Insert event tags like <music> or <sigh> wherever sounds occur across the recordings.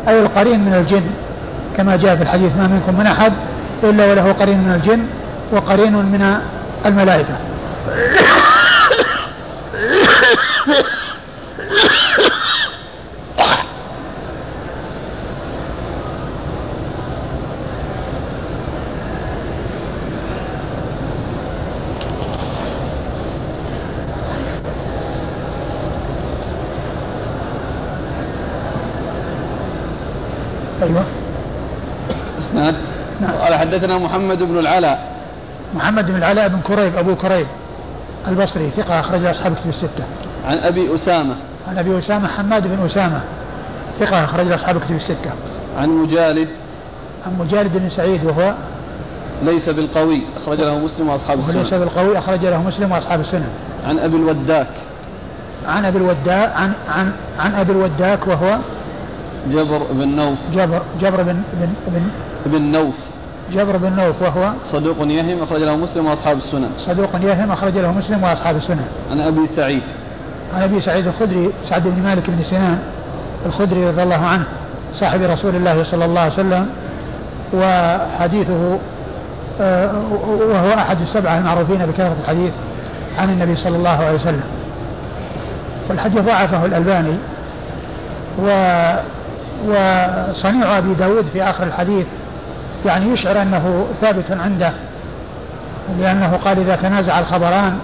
أي القرين من الجن كما جاء في الحديث ما منكم من أحد إلا وله قرين من الجن وقرين من الملائكة أيوه اسناد نعم. قال حدثنا محمد بن العلاء. محمد بن العلاء بن كريب أبو كريب البصري ثقة أخرج أصحاب كتب الستة. عن أبي أسامة. عن أبي أسامة حماد بن أسامة ثقة أخرج أصحاب كتب الستة. عن مجالد. عن مجالد بن سعيد وهو ليس بالقوي أخرج له مسلم وأصحاب وهو ليس السنن. بالقوي أخرج له مسلم وأصحاب السنن. عن أبي الوداك. عن أبي الوداك عن عن عن أبي الوداك وهو جبر بن نوف. جبر جبر بن بن بن بن نوف. جبر بن نوف وهو صدوق يهم أخرج له مسلم وأصحاب السنن صدوق يهم أخرج له مسلم وأصحاب السنن عن أبي سعيد. عن أبي سعيد الخدري سعد بن مالك بن سنان الخدري رضي الله عنه صاحب رسول الله صلى الله عليه وسلم وحديثه آه، وهو أحد السبعة المعروفين بكثرة الحديث عن النبي صلى الله عليه وسلم. والحديث ضعفه الألباني و وصنيع أبي داود في آخر الحديث يعني يشعر أنه ثابت عنده لأنه قال إذا تنازع الخبران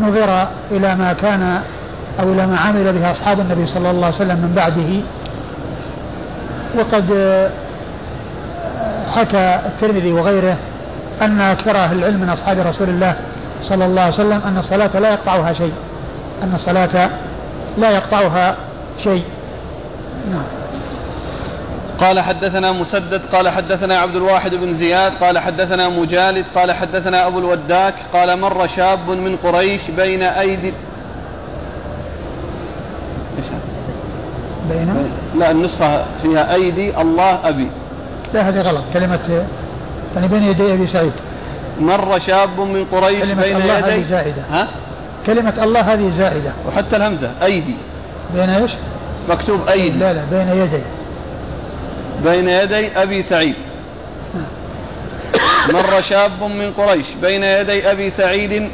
نظر إلى ما كان أو إلى ما عمل به أصحاب النبي صلى الله عليه وسلم من بعده. وقد حكى الترمذي وغيره أن أكثر أهل العلم من أصحاب رسول الله صلى الله عليه وسلم أن الصلاة لا يقطعها شيء أن الصلاة لا يقطعها شيء. نعم. قال حدثنا مسدد قال حدثنا عبد الواحد بن زياد قال حدثنا مجالد قال حدثنا أبو الوداك قال مر شاب من قريش بين هذا؟ بين لا النسخة فيها أيدي الله أبي. لا هذه غلط كلمة يعني بين يدي أبي سعيد. مر شاب من قريش كلمة بين الله يدي هذه زائدة. ها؟ كلمة الله هذه زائدة وحتى الهمزة أيدي. بين إيش؟ مكتوب أيدي. لا لا بين يدي. بين يدي أبي سعيد. مر شاب من قريش بين يدي أبي سعيد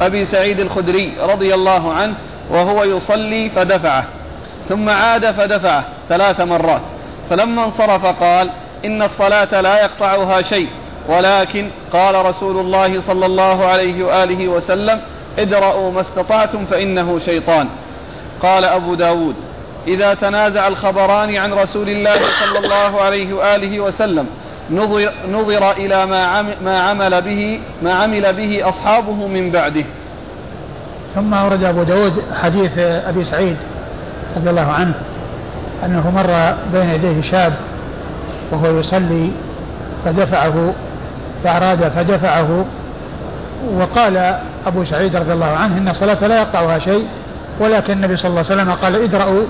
أبي سعيد الخدري رضي الله عنه وهو يصلي فدفعه ثم عاد فدفعه ثلاث مرات. فلما انصرف قال إن الصلاة لا يقطعها شيء ولكن قال رسول الله صلى الله عليه وآله وسلم ادرأوا ما استطعتم فإنه شيطان. قال أبو داود إذا تنازع الخبران عن رسول الله صلى الله عليه وآله وسلم نظر, نظر إلى ما, ما عمل به ما عمل به أصحابه من بعده. ثم أورد أبو داود حديث أبي سعيد رضي الله عنه أنه مر بين يديه شاب وهو يصلي فدفعه فأراد فدفعه وقال أبو سعيد رضي الله عنه إن الصلاة لا يقطعها شيء ولكن النبي صلى الله عليه وسلم قال ادرأوا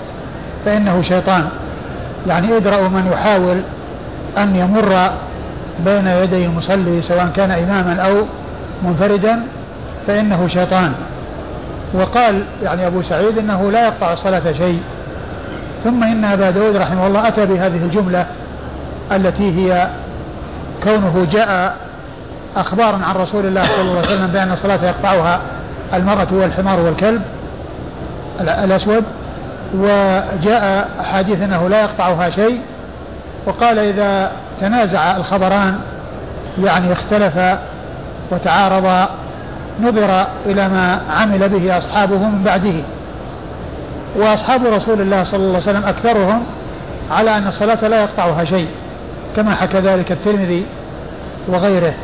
فإنه شيطان. يعني ادرأوا من يحاول أن يمر بين يدي المصلي سواء كان إماما أو منفردا فإنه شيطان. وقال يعني أبو سعيد أنه لا يقطع الصلاة شيء. ثم إن أبا داود رحمه الله أتى بهذه الجملة التي هي كونه جاء أخبارا عن رسول الله صلى الله عليه وسلم بأن الصلاة يقطعها المرأة والحمار والكلب ال- الأسود وجاء أحاديث أنه لا يقطعها شيء وقال إذا تنازع الخبران يعني اختلف وتعارض نظر إلى ما عمل به أصحابه من بعده. وأصحاب رسول الله صلى الله عليه وسلم أكثرهم على أن الصلاة لا يقطعها شيء كما حكى ذلك الترمذي وغيره.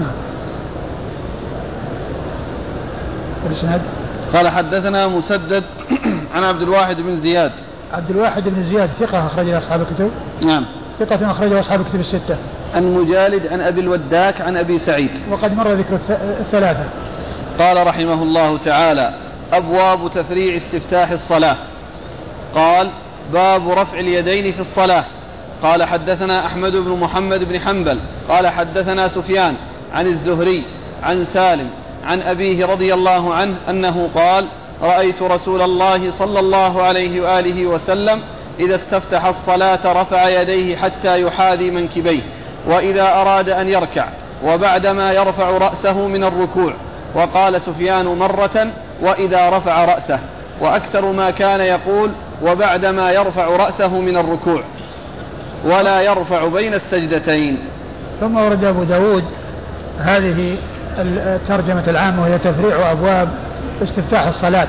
نعم. قال حدثنا مسدد <clears throat> عن عبد الواحد بن زياد. عبد الواحد بن زياد ثقة أخرج له أصحاب الكتب. نعم. ثقة أخرجه أصحاب الكتب الستة. عن مجالد عن أبي الوداك عن أبي سعيد. وقد مر ذكر الث- الثلاثة. قال رحمه الله تعالى أبواب تفريع استفتاح الصلاة. قال باب رفع اليدين في الصلاة. قال حدثنا أحمد بن محمد بن حنبل. قال حدثنا سفيان عن الزهري عن سالم عن أبيه رضي الله عنه أنه قال رأيت رسول الله صلى الله عليه وآله وسلم إذا استفتح الصلاة رفع يديه حتى يحاذي منكبيه وإذا أراد أن يركع وبعدما يرفع رأسه من الركوع وقال سفيان مرة وإذا رفع رأسه وأكثر ما كان يقول وبعدما يرفع رأسه من الركوع ولا يرفع بين السجدتين. ثم ورد أبو داود هذه الترجمة العامة وهي تفريع أبواب استفتاح الصلاة.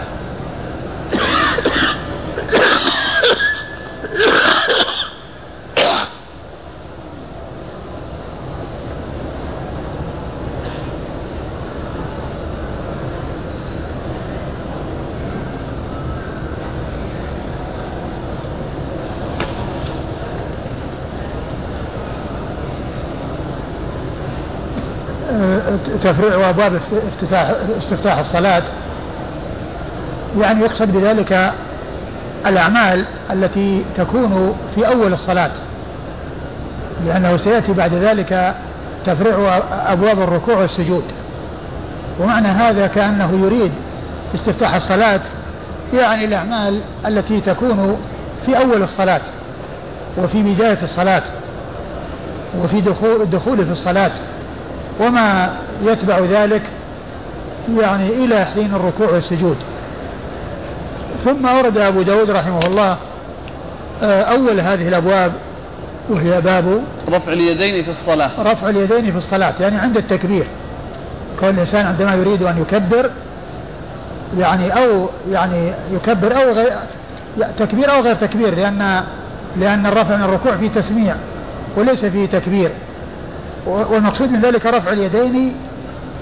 تفريع أبواب افتتاح استفتاح الصلاة. يعني يقصد بذلك الأعمال التي تكون في أول الصلاة لأنه سيأتي بعد ذلك تفريع أبواب الركوع والسجود. ومعنى هذا كأنه يريد استفتاح الصلاة يعني الأعمال التي تكون في أول الصلاة وفي بداية الصلاة وفي دخول الدخول في الصلاة. وما يتبع ذلك يعني إلى حين الركوع والسجود. ثم أورد أبو داود رحمه الله آه، أول هذه الأبواب وهي باب رفع اليدين في الصلاة. رفع اليدين في الصلاة يعني عند التكبير. كون الإنسان عندما يريد أن يكبر يعني أو يعني يكبر أو غير تكبير أو غير تكبير لأن لأن الرفع من الركوع فيه تسميع وليس فيه تكبير. والمقصود من ذلك رفع اليدين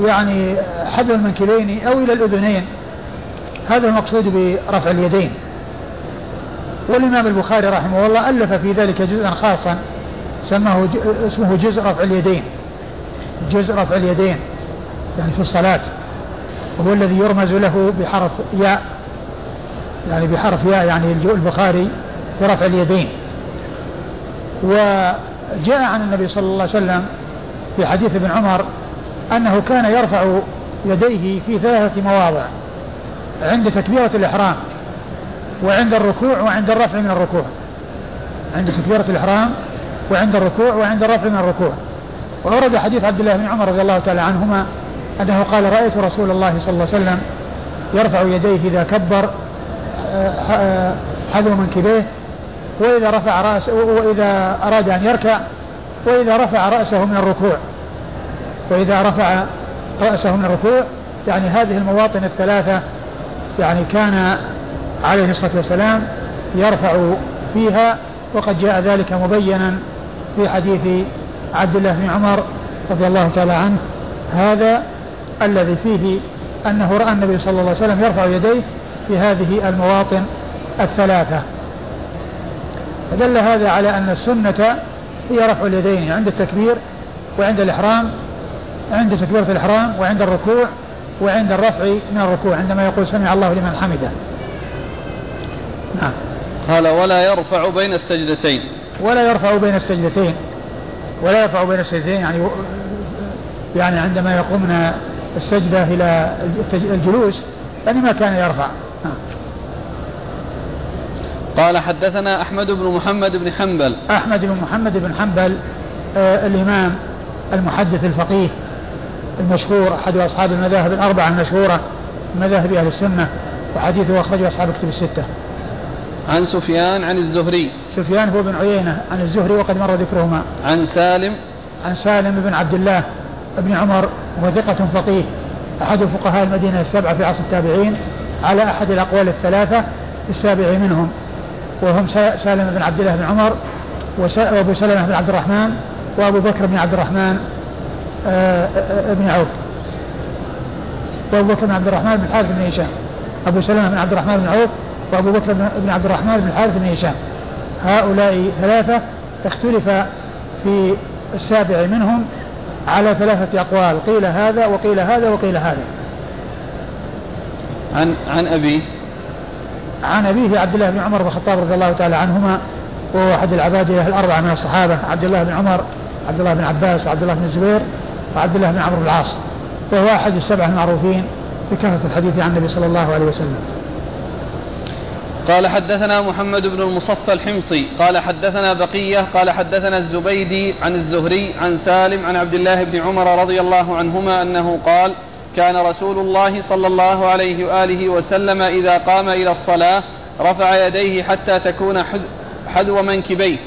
يعني حذو المنكبين أو إلى الأذنين. هذا المقصود برفع اليدين. والإمام البخاري رحمه الله ألف في ذلك جزءا خاصا سماه اسمه جزء رفع اليدين. جزء رفع اليدين يعني في الصلاة. وهو الذي يرمز له بحرف ياء يعني بحرف ياء يعني البخاري في رفع اليدين. وجاء عن النبي صلى الله عليه وسلم في حديث ابن عمر أنه كان يرفع يديه في ثلاثة مواضع عند تكبيرة الإحرام وعند الركوع وعند الرفع من الركوع. عند تكبيرة الإحرام وعند الركوع وعند الرفع من الركوع. وأورد حديث عبد الله بن عمر رضي الله تعالى عنهما أنه قال رأيت رسول الله صلى الله عليه وسلم يرفع يديه إذا كبر حذو منكبيه وإذا رفع رأسه وإذا أراد أن يركع وإذا رفع رأسه من الركوع. وإذا رفع رأسه من الركوع يعني هذه المواطن الثلاثة يعني كان عليه الصلاة والسلام يرفع فيها وقد جاء ذلك مبينا في حديث عبد الله بن عمر رضي الله تعالى عنه. هذا الذي فيه أنه رأى النبي صلى الله عليه وسلم يرفع يديه في هذه المواطن الثلاثة. فدل هذا على أن السنة هي رفع اليدين عند التكبير وعند الإحرام عند تكبيرة الإحرام وعند الركوع وعند الرفع من الركوع عندما يقول سمع الله لمن حمده. نعم. قال ولا يرفع بين السجدتين. ولا يرفع بين السجدتين. ولا يرفع بين السجدتين يعني يعني عندما يقوم من السجدة إلى الجلوس يعني ما كان يرفع. نعم. قال حدثنا أحمد بن محمد بن حنبل. أحمد بن محمد بن حنبل آه الإمام المحدث الفقيه المشهور أحد أصحاب المذاهب الأربعة المشهورة مذاهب أهل السنة وحديثه أخرجه أصحاب كتب الستة. عن سفيان عن الزهري. سفيان هو بن عيينة عن الزهري وقد مر ذكرهما. عن سالم. عن سالم بن عبد الله بن عمر وثقة فقيه أحد فقهاء المدينة السبعة في عصر التابعين على أحد الأقوال الثلاثة السابع منهم. وهم سالم بن عبد الله بن عمر وأبو سلمة بن عبد الرحمن وأبو بكر بن عبد الرحمن آه، آه، آه، بن عوف. وأبو بكر بن عبد الرحمن بن الحارث بن هشام. أبو سلمة بن عبد الرحمن بن عوف وأبو بكر بن عبد الرحمن بن الحارث بن هشام. هؤلاء ثلاثة اختلف في السابع منهم على ثلاثة أقوال قيل هذا وقيل هذا وقيل هذا. عن عن أبيه عن أبيه عبد الله بن عمر بن الخطاب رضي الله تعالى عنهما وهو أحد العبادلة الأربعة من الصحابة عبد الله بن عمر عبد الله بن عباس وعبد الله بن الزبير وعبد الله بن عمرو بن العاص. وهو أحد السبعة المعروفين بكثرة الحديث عن النبي صلى الله عليه وسلم. قال حدثنا محمد بن المصفى الحمصي قال حدثنا بقية قال حدثنا الزبيدي عن الزهري عن سالم عن عبد الله بن عمر رضي الله عنهما أنه قال كان رسول الله صلى الله عليه وآله وسلم إذا قام إلى الصلاة رفع يديه حتى تكون حذو منكبيه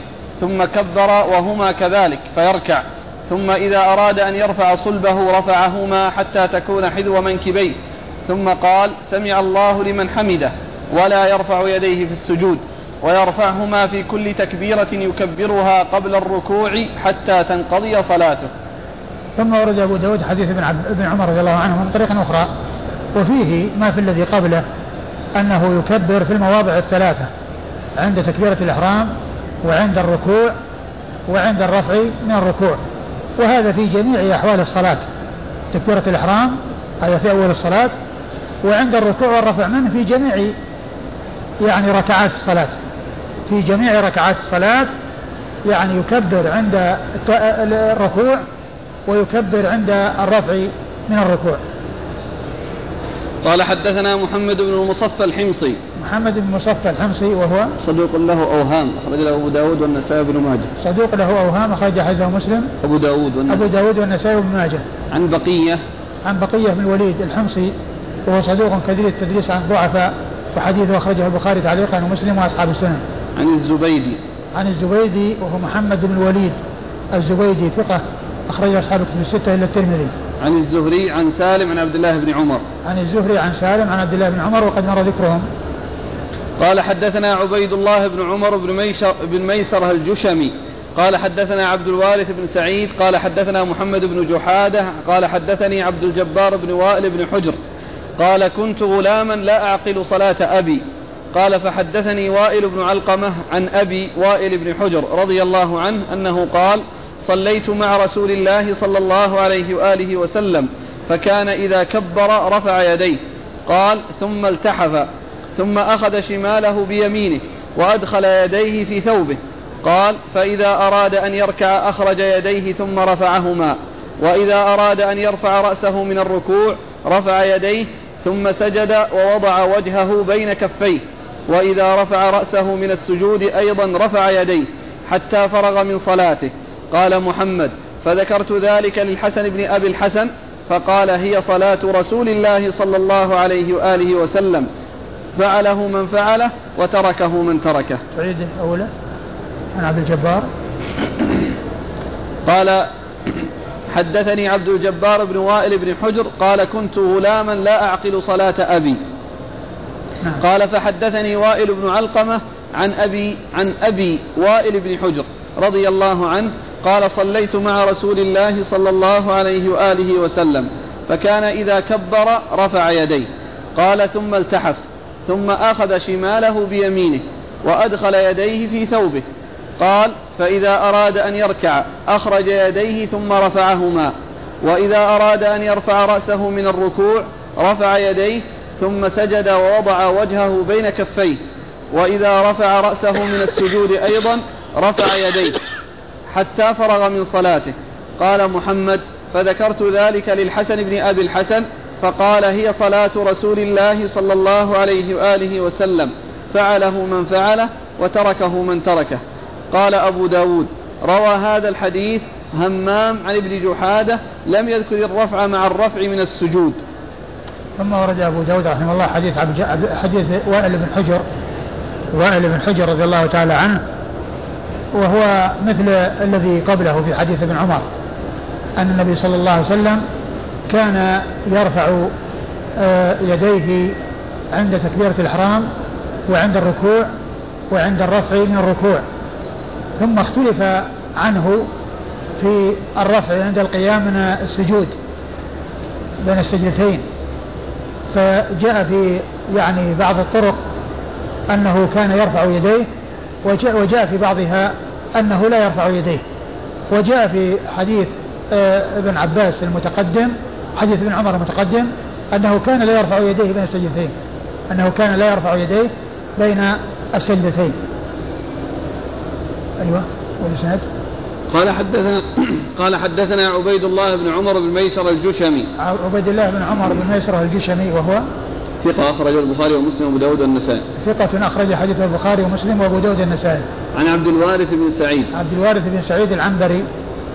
ثم كبر وهما كذلك فيركع. ثم إذا أراد أن يرفع صلبه رفعهما حتى تكون حذو منكبيه. ثم قال سمع الله لمن حمده ولا يرفع يديه في السجود ويرفعهما في كل تكبيرة يكبرها قبل الركوع حتى تنقضي صلاته. ثم ورد أبو داود حديث ابن, ابن عمر رضي الله عنه من طريق أخرى. وفيه ما في الذي قبله أنه يكبر في المواضع الثلاثة عند تكبيرة الإحرام وعند الركوع وعند الرفع من الركوع. وهذا في جميع أحوال الصلاة. تكبيرة الإحرام هذا في أول الصلاة. وعند الركوع والرفع منه في جميع يعني ركعات الصلاة. في جميع ركعات الصلاة يعني يكبر عند الركوع ويكبر عند الرفع من الركوع. قال حدثنا محمد بن المصفى الحمصي. محمد بن المصفى الحمصي وهو صدوق له أوهام أخرج له أبو داود والنسائي بن ماجه. صدوق له أوهام أخرج حديثه مسلم. أبو داود والنسائي. أبو داود والنسائي بن ماجه. عن بقية. عن بقية بن الوليد الحمصي وهو صدوق كثير التدريس عن ضعفاء وحديثه أخرجه البخاري تعليقا ومسلم وأصحاب السنن. عن الزبيدي. عن الزبيدي وهو محمد بن الوليد الزبيدي ثقة. أخرج أصحاب الكتب الستة إلا الترمذي. عن الزهري عن سالم عن عبد الله بن عمر. عن الزهري عن سالم عن عبد الله بن عمر وقد مر ذكرهم. قال حدثنا عبيد الله بن عمر بن ميسر بن ميسر الجشمي قال حدثنا عبد الوارث بن سعيد قال حدثنا محمد بن جحادة قال حدثني عبد الجبار بن وائل بن حجر قال كنت غلاما لا أعقل صلاة أبي قال فحدثني وائل بن علقمة عن أبي وائل بن حجر رضي الله عنه أنه قال صليت مع رسول الله صلى الله عليه وآله وسلم فكان إذا كبر رفع يديه قال ثم التحف ثم أخذ شماله بيمينه وأدخل يديه في ثوبه قال فإذا أراد أن يركع أخرج يديه ثم رفعهما وإذا أراد أن يرفع رأسه من الركوع رفع يديه ثم سجد ووضع وجهه بين كفيه وإذا رفع رأسه من السجود أيضا رفع يديه حتى فرغ من صلاته. قال محمد فذكرت ذلك للحسن بن أبي الحسن فقال هي صلاة رسول الله صلى الله عليه وآله وسلم. فعله من فعله وتركه من تركه. تعيد الأولى عن عبد الجبار. قال حدثني عبد الجبار بن وائل بن حجر قال كنت غلاما لا أعقل صلاة أبي. نعم. قال فحدثني وائل بن علقمة عن أبي عن أبي وائل بن حجر رضي الله عنه قال صليت مع رسول الله صلى الله عليه وآله وسلم فكان إذا كبر رفع يديه قال ثم التحف ثم أخذ شماله بيمينه وأدخل يديه في ثوبه قال فإذا أراد أن يركع أخرج يديه ثم رفعهما وإذا أراد أن يرفع رأسه من الركوع رفع يديه ثم سجد ووضع وجهه بين كفيه وإذا رفع رأسه من السجود أيضا رفع يديه. حتى فرغ من صلاته. قال محمد فذكرت ذلك للحسن بن أبي الحسن فقال هي صلاة رسول الله صلى الله عليه وآله وسلم. فعله من فعله وتركه من تركه. قال أبو داود روى هذا الحديث همام عن ابن جحادة لم يذكر الرفع مع الرفع من السجود. ثم ورد أبو داود رحمه الله حديث حديث وائل بن حجر وائل بن حجر رضي الله تعالى عنه وهو مثل الذي قبله في حديث ابن عمر أن النبي صلى الله عليه وسلم كان يرفع آه، يديه عند تكبيرة الإحرام وعند الركوع وعند الرفع من الركوع ثم اختلف عنه في الرفع عند القيام من السجود بين السجدتين. فجاء في يعني بعض الطرق أنه كان يرفع يديه وجاء, وجاء في بعضها أنه لا يرفع يديه. وجاء في حديث آه، ابن عباس المتقدم حديث ابن عمر المتقدم أنه كان لا يرفع يديه بين السجدتين. أنه كان لا يرفع يديه بين السجدتين. أيوة والإسناد؟ قال حدثنا قال حدثنا عبيد الله بن عمر بن ميسر الجشمي. عبيد الله بن عمر بن ميسر الجشمي وهو ثقة أخرجه البخاري ومسلم وأبو داود والنسائي. ثقة أخرج حديث البخاري ومسلم وأبو داود والنسائي. عن عبد الوارث بن سعيد. عبد الوارث بن سعيد العنبري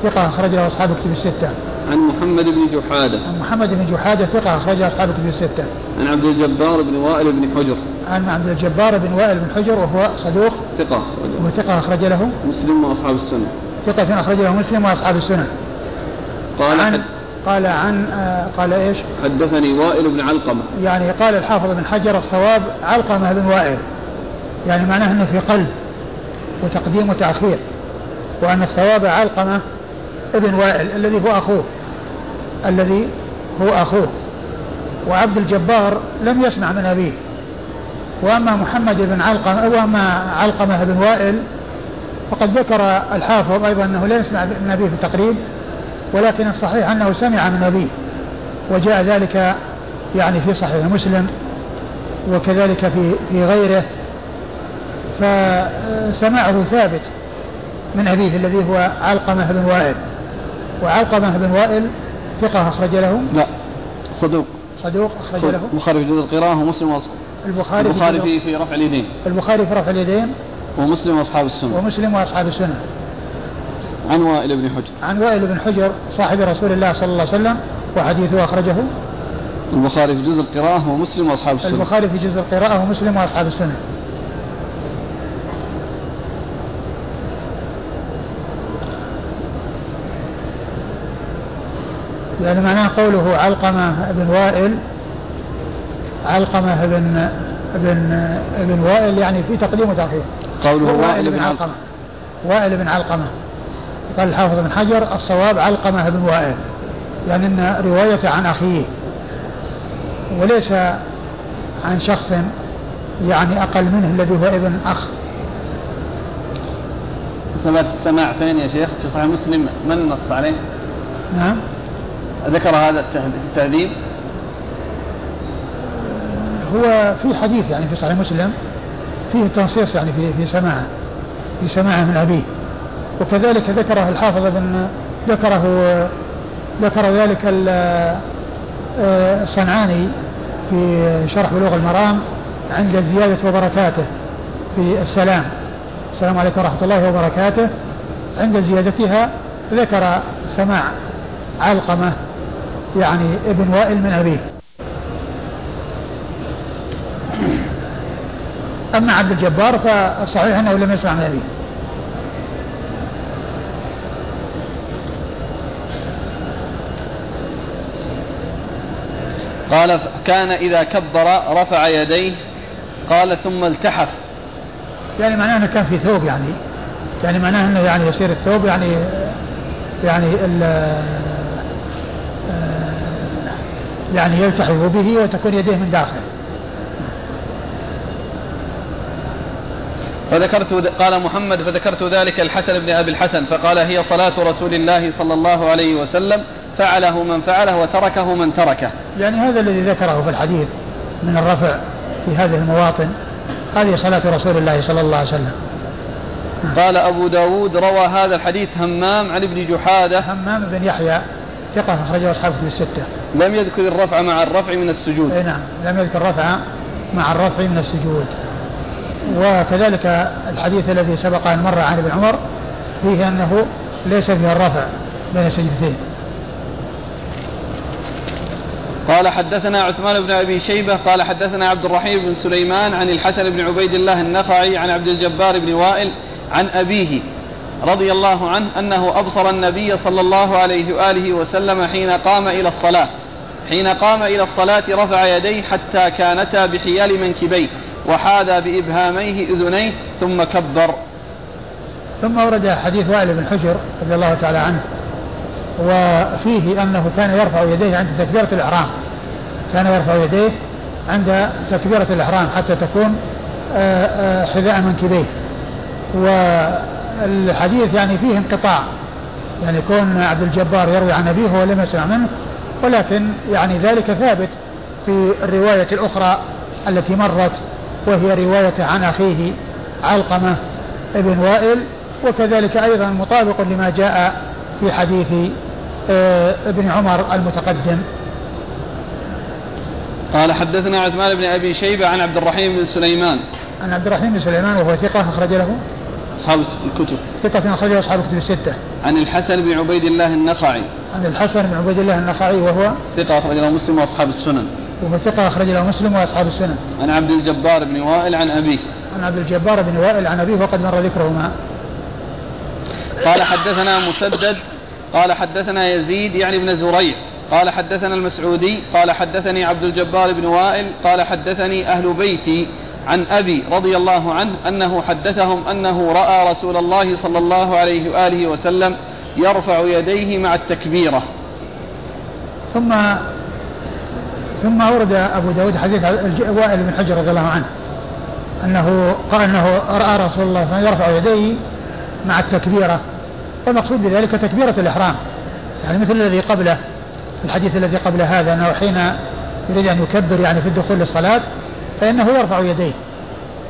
ثقة أخرج له أصحاب كتب الستة. عن محمد بن جحادة. عن محمد بن جحادة ثقة أخرج أصحاب كتب الستة. عن عبد الجبار بن وائل بن حجر. عن عبد الجبار بن وائل بن حجر وهو صدوق. ثقة وهو ثقة أخرج له. مسلم وأصحاب السنة. ثقة أخرج له مسلم وأصحاب السنة. قال عن قال عن آه قال إيش؟ حدثني وائل بن علقمة. يعني قال الحافظ بن حجر الصواب علقمة بن وائل. يعني معناه إنه في قلب وتقديم وتأخير وأن الصواب علقمة ابن وائل الذي هو أخوه الذي هو أخوه. وعبد الجبار لم يسمع من أبيه. وأما محمد بن علقمة وأما علقمة بن وائل فقد ذكر الحافظ أيضا أنه لا يسمع من أبيه في التقريب. ولكن الصحيح أنه سمع من أبيه وجاء ذلك يعني في صحيح مسلم وكذلك في في غيره فسماعه ثابت من أبيه الذي هو علقمة بن وائل. وعلقمة بن وائل ثقة أخرج له؟ لا صدوق. صدوق أخرج له. البخاري في جزء القراءة ومسلم وأصحاب البخاري البخاري في, في رفع اليدين. البخاري في رفع اليدين. ومسلم وأصحاب السنة. ومسلم وأصحاب السنة. عن وائل بن حجر. عن وائل بن حجر صاحب رسول الله صلى الله عليه وسلم وحديثه أخرجه. البخاري في جزء القراءة ومسلم وأصحاب السنة. البخاري في جزء القراءة ومسلم وأصحاب السنة. يعني معناه قوله علقمة بن وائل علقمة بن بن بن وائل يعني في تقديم وتأخير قوله وائل بن علقمة. وائل بن علقمة. قال الحافظ بن حجر الصواب علقمة بن وائل يعني أن رواية عن أخيه وليس عن شخص يعني أقل منه الذي هو ابن أخ. ثبت السماع فين يا شيخ في صحيح مسلم من نص عليه؟ نعم. ذكر هذا التهذيب؟ هو في حديث يعني في صحيح مسلم فيه تنصيص يعني في في سماعه في سماعه من أبيه. وكذلك ذكره الحافظ ابن ذكره ذكر ذلك الصنعاني في شرح بلوغ المرام عند زيادة وبركاته في السلام. السلام عليكم ورحمة الله وبركاته. عند زيادتها ذكر سماع علقمة يعني ابن وائل من أبيه. أما عبد الجبار فالصحيح أنه لم يسمع من أبيه. قال كان إذا كبر رفع يديه قال ثم التحف. يعني معناه أنه كان في ثوب يعني. يعني معناه أنه يعني يصير الثوب يعني يعني يعني يلتحف به وتكون يديه من داخل. فذكرت قال محمد فذكرت ذلك الحسن بن أبي الحسن فقال هي صلاة رسول الله صلى الله عليه وسلم. فعله من فعله وتركه من تركه. يعني هذا الذي ذكره في الحديث من الرفع في هذه المواطن هذه صلاة رسول الله صلى الله عليه وسلم. قال أبو داود روى هذا الحديث همام عن ابن جحادة. همام بن يحيى ثقة أخرجه أصحابه في الستة. لم يذكر الرفع مع الرفع من السجود. أي نعم لم يذكر الرفع مع الرفع من السجود. وكذلك الحديث الذي سبق أن مر عن ابن عمر فيه أنه ليس فيه الرفع بين السجدتين. قال حدثنا عثمان بن أبي شيبة قال حدثنا عبد الرحيم بن سليمان عن الحسن بن عبيد الله النخعي عن عبد الجبار بن وائل عن أبيه رضي الله عنه أنه أبصر النبي صلى الله عليه وآله وسلم حين قام إلى الصلاة حين قام إلى الصلاة رفع يديه حتى كانتا بحيال منكبيه وحاذا بإبهاميه أذنيه ثم كبر. ثم ورد حديث وائل بن حجر رضي الله تعالى عنه وفيه أنه كان يرفع يديه عند تكبيرة الإحرام. كان يرفع يديه عند تكبيرة الإحرام حتى تكون آه، آه، حذاء منكبيه الحديث يعني فيه انقطاع. يعني كون عبد الجبار يروي عن أبيه ولم يسمع منه ولكن يعني ذلك ثابت في الرواية الأخرى التي مرت وهي رواية عن أخيه علقمة ابن وائل وكذلك أيضا مطابق لما جاء في حديث ابن عمر المتقدم. قال حدثنا عثمان بن أبي شيبة عن عبد الرحيم بن سليمان. عن عبد الرحيم بن سليمان وهو ثقة أخرج له؟ أصحاب الكتب. ثقة أخرج له أصحاب الكتب الستة. عن الحسن بن عبيد الله النخعي. عن الحسن بن عبيد الله النخعي وهو؟ ثقة أخرج له مسلم وأصحاب السنن. وهو ثقة أخرج له مسلم وأصحاب السنن. عن عبد الجبار بن وائل عن أبيه. عن عبد الجبار بن وائل عن أبيه وقد مر ذكرهما. قال حدثنا مسدد قال حدثنا يزيد يعني ابن زريع. قال حدثنا المسعودي. قال حدثني عبد الجبار بن وائل. قال حدثني أهل بيتي عن أبي رضي الله عنه أنه حدثهم أنه رأى رسول الله صلى الله عليه وآله وسلم يرفع يديه مع التكبيرة. ثم ثم أورد أبو داود حديث وائل بن حجر رضي الله عنه أنه قال أنه رأى رسول الله يرفع يديه مع التكبيرة. والمقصود بذلك تكبيرة الإحرام. يعني مثل الذي قبله الحديث الذي قبل هذا أنه حين يريد أن يكبر يعني في الدخول للصلاة فإنه يرفع يديه.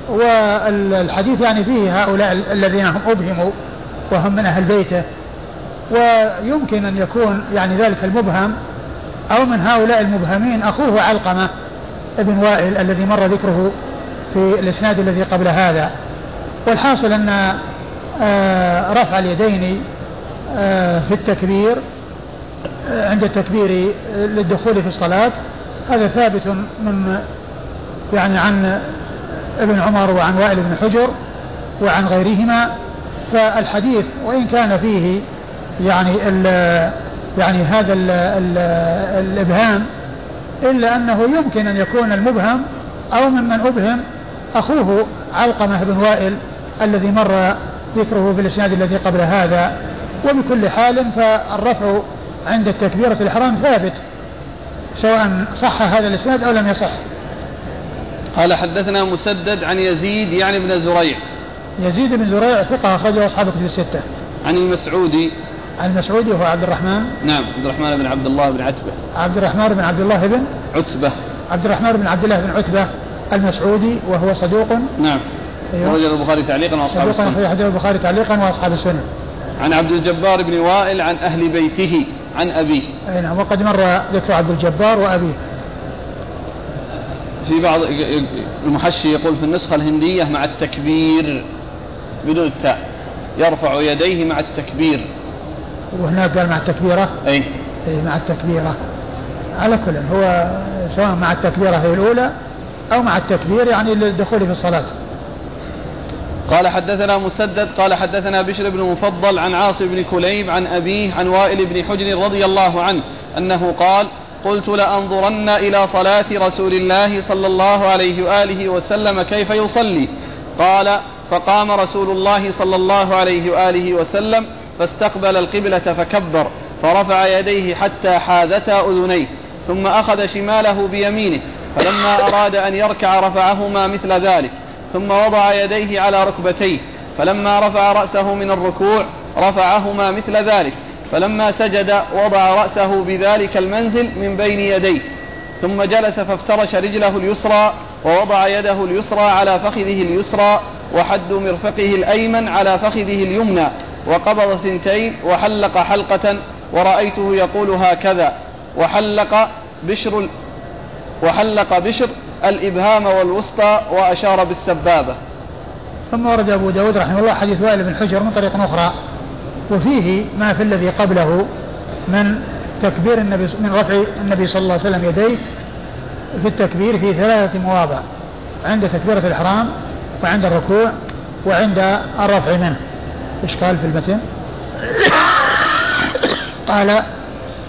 والحديث يعني فيه هؤلاء الذين هم أبهموا وهم من أهل بيته. ويمكن أن يكون يعني ذلك المبهم أو من هؤلاء المبهمين أخوه علقمة ابن وائل الذي مر ذكره في الإسناد الذي قبل هذا. والحاصل أن رفع اليدين آه، في التكبير آه، عند التكبير للدخول في الصلاة. هذا ثابت من يعني عن ابن عمر وعن وائل بن حجر وعن غيرهما. فالحديث وإن كان فيه يعني ال يعني هذا ال ال الإبهام إلا أنه يمكن أن يكون المبهم أو ممن أبهم أخوه علقمة بن وائل الذي مر ذكره في الإسناد الذي قبل هذا. وبكل حال فالرفع عند التكبيرة الإحرام ثابت سواء صح هذا الإسناد أو لم يصح. قال حدثنا مسدد عن يزيد يعني بن زريع. يزيد بن زريع ثقة أخرجه أصحاب كتب الستة. عن المسعودي عن المسعودي هو عبد الرحمن. نعم عبد الرحمن بن عبد الله بن عتبة. عبد الرحمن بن عبد الله بن عتبة. عبد الرحمن بن عبد الله بن عتبة المسعودي وهو صدوق. نعم. أيوه. رجل البخاري تعليقا وأصحاب السنة. صدوق أخرج البخاري تعليقا وأصحاب السنة. عن عبد الجبار بن وائل عن أهل بيته عن أبيه. أي نعم وقد مر ذكر عبد الجبار وأبيه. في بعض المحشي يقول في النسخة الهندية مع التكبير بدون التاء يرفع يديه مع التكبير. وهناك قال مع التكبيرة؟ أي. أي مع التكبيرة. على كل هو سواء مع التكبيرة هي الأولى أو مع التكبير يعني للدخول في الصلاة. قال حدثنا مسدد قال حدثنا بشر بن مفضل عن عاصم بن كليب عن أبيه عن وائل بن حجر رضي الله عنه أنه قال قلت لأنظرن إلى صلاة رسول الله صلى الله عليه وآله وسلم كيف يصلي؟ قال فقام رسول الله صلى الله عليه وآله وسلم فاستقبل القبلة فكبر فرفع يديه حتى حاذتا أذنيه ثم أخذ شماله بيمينه فلما أراد أن يركع رفعهما مثل ذلك. ثم وضع يديه على ركبتيه فلما رفع رأسه من الركوع رفعهما مثل ذلك فلما سجد وضع رأسه بذلك المنزل من بين يديه ثم جلس فافترش رجله اليسرى ووضع يده اليسرى على فخذه اليسرى وحد مرفقه الأيمن على فخذه اليمنى وقبض ثنتين وحلق حلقة ورأيته يقول هكذا وحلق بشر وحلق بشر الإبهام والوسطى وأشار بالسبابة. ثم ورد أبو داود رحمه الله حديث وائل بن حجر من طريق أخرى وفيه ما في الذي قبله من تكبير النبي من رفع النبي صلى الله عليه وسلم يديه في التكبير في ثلاثة مواضع عند تكبيرة الإحرام وعند الركوع وعند الرفع منه. إشكال في المتن؟ <coughs> قال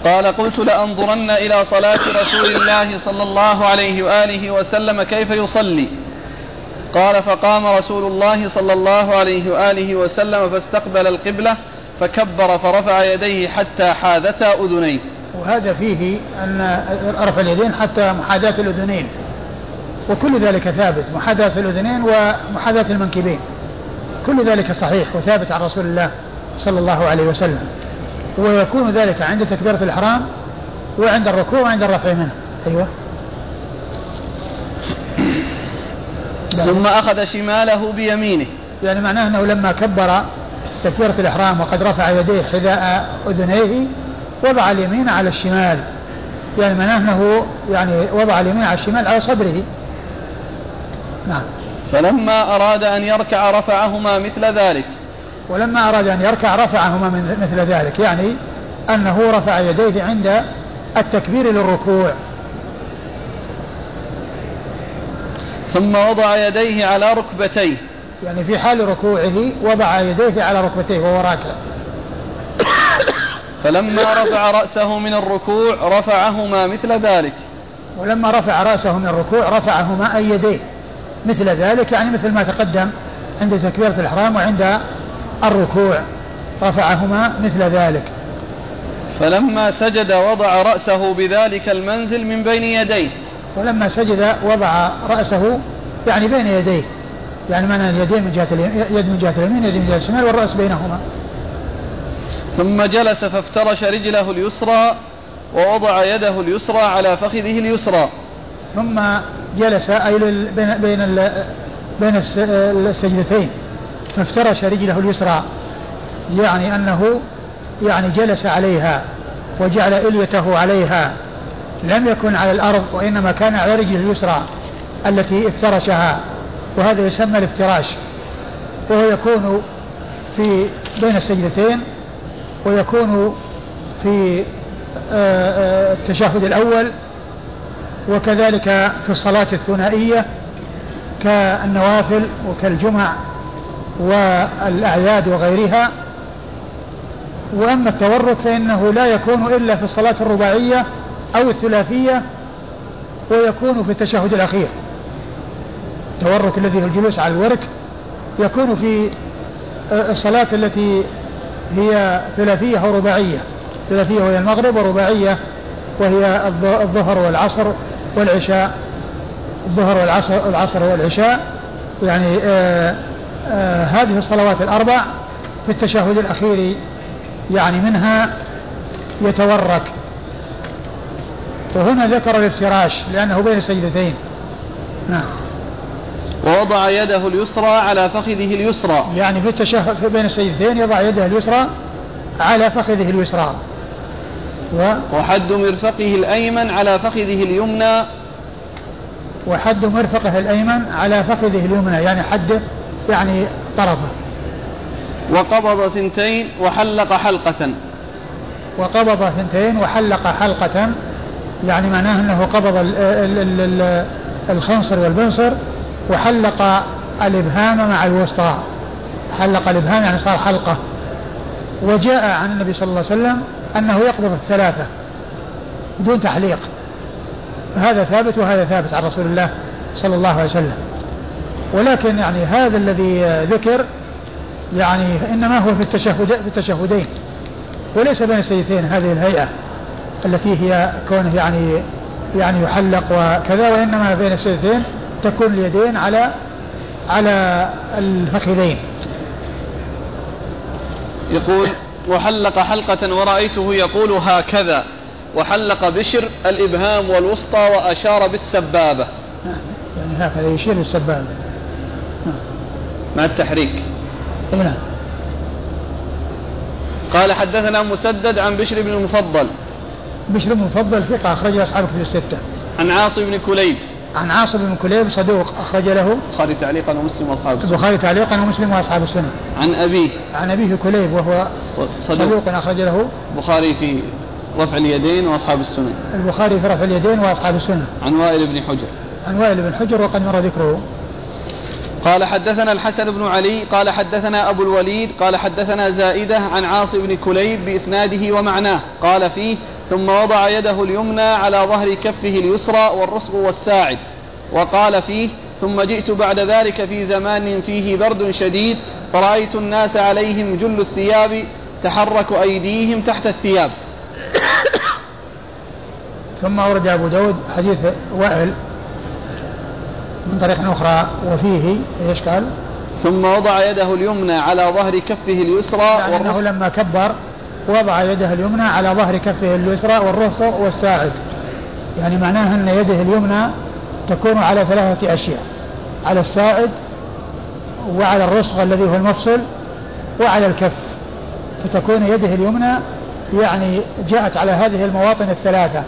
قال قلت لأنظرن إلى صلاة رسول الله صلى الله عليه وآله وسلم كيف يصلي. قال فقام رسول الله صلى الله عليه وآله وسلم فاستقبل القبلة فكبر فرفع يديه حتى حاذتا أذنيه. وهذا فيه أن رفع اليدين حتى محاذاة الأذنين. وكل ذلك ثابت محاذاة الأذنين ومحاذاة المنكبين. كل ذلك صحيح وثابت عن رسول الله صلى الله عليه وسلم. ويكون ذلك عند تكبيرة الإحرام وعند الركوع وعند الرفع منه. أيوة. ثم أخذ شماله بيمينه. يعني معناه أنه لما كبر تكبيرة الإحرام وقد رفع يديه حذاء أذنيه وضع اليمين على الشمال. يعني معناه أنه يعني وضع اليمين على الشمال على صدره. نعم. فلما أراد أن يركع رفعهما مثل ذلك. ولما أراد أن يركع رفعهما من مثل ذلك يعني أنه رفع يديه عند التكبير للركوع. ثم وضع يديه على ركبتيه. يعني في حال ركوعه وضع يديه على ركبتيه وهو راكع. فلما رفع رأسه من الركوع رفعهما مثل ذلك. ولما رفع رأسه من الركوع رفعهما أي يديه. مثل ذلك يعني مثل ما تقدم عند تكبيرة الإحرام وعند الركوع رفعهما مثل ذلك. فلما سجد وضع رأسه بذلك المنزل من بين يديه. ولما سجد وضع رأسه يعني بين يديه. يعني معنى اليدين من جهة يد من جهة اليمين يد من جهة الشمال والرأس بينهما. ثم جلس فافترش رجله اليسرى ووضع يده اليسرى على فخذه اليسرى. ثم جلس أي بين بين بين السجدتين. فافترش رجله اليسرى يعني أنه يعني جلس عليها وجعل إليته عليها لم يكن على الأرض وإنما كان على رجله اليسرى التي افترشها وهذا يسمى الافتراش وهو يكون في بين السجدتين ويكون في آه، آه، التشهد الأول وكذلك في الصلاة الثنائية كالنوافل وكالجمع والأعياد وغيرها. وأما التورك فإنه لا يكون إلا في الصلاة الرباعية أو الثلاثية ويكون في التشهد الأخير. التورك الذي هو الجلوس على الورك يكون في آه، الصلاة التي هي ثلاثية أو رباعية. ثلاثية وهي المغرب ورباعية وهي الظهر والعصر والعشاء. الظهر والعصر العصر والعشاء يعني آه، آه، هذه الصلوات الأربع في التشهد الأخير يعني منها يتورك. وهنا ذكر الافتراش لأنه بين السجدتين. نعم. ووضع يده اليسرى على فخذه اليسرى. يعني في التشهد بين السجدتين يضع يده اليسرى على فخذه اليسرى. و وحد مرفقه الأيمن على فخذه اليمنى. وحد مرفقه الأيمن على فخذه اليمنى يعني حده يعني طرفه. وقبض ثنتين وحلق حلقة. وقبض ثنتين وحلق حلقة. يعني معناه أنه قبض الخنصر والبنصر وحلق الإبهام مع الوسطى. حلق الإبهام يعني صار حلقة. وجاء عن النبي صلى الله عليه وسلم أنه يقبض الثلاثة دون تحليق. هذا ثابت وهذا ثابت عن رسول الله صلى الله عليه وسلم. ولكن يعني هذا الذي ذكر يعني إنما هو في التشهد في التشهدين وليس بين السيدتين هذه الهيئة التي هي كونه يعني يعني يحلق وكذا وإنما بين السيدتين تكون اليدين على على الفخذين يقول وحلق حلقة ورأيته يقول هكذا وحلق بشر الإبهام والوسطى وأشار بالسبابة. يعني هكذا يشير بالسبابة مع التحريك. نعم. قال حدثنا مسدد عن بشر بن المفضل. بشر بن المفضل ثقة أخرج أصحابه في الستة. عن عاصم بن كليب. عن عاصم بن كليب صدوق أخرج له. البخاري تعليقا ومسلم وأصحاب السنة. البخاري تعليقا ومسلم وأصحاب السنة. عن أبيه. عن أبيه كليب وهو صدوق, صدوق أخرج له. البخاري في رفع اليدين وأصحاب السنة. البخاري في رفع اليدين وأصحاب السنة. عن وائل بن حجر. عن وائل بن حجر وقد مر ذكره. قال حدثنا الحسن بن علي قال حدثنا أبو الوليد قال حدثنا زائدة عن عاصم بن كليب بإسناده ومعناه قال فيه ثم وضع يده اليمنى على ظهر كفه اليسرى والرسغ والساعد وقال فيه ثم جئت بعد ذلك في زمان فيه برد شديد فرأيت الناس عليهم جل الثياب تحرك أيديهم تحت الثياب. ثم ورد أبو داود حديث وائل من طريق أخرى وفيه إيش قال؟ ثم وضع يده اليمنى على ظهر كفه اليسرى يعني أنه لما كبر وضع يده اليمنى على ظهر كفه اليسرى والرفق والساعد يعني معناه أن يده اليمنى تكون على ثلاثة أشياء على الساعد وعلى الرسغ الذي هو المفصل وعلى الكف فتكون يده اليمنى يعني جاءت على هذه المواطن الثلاثة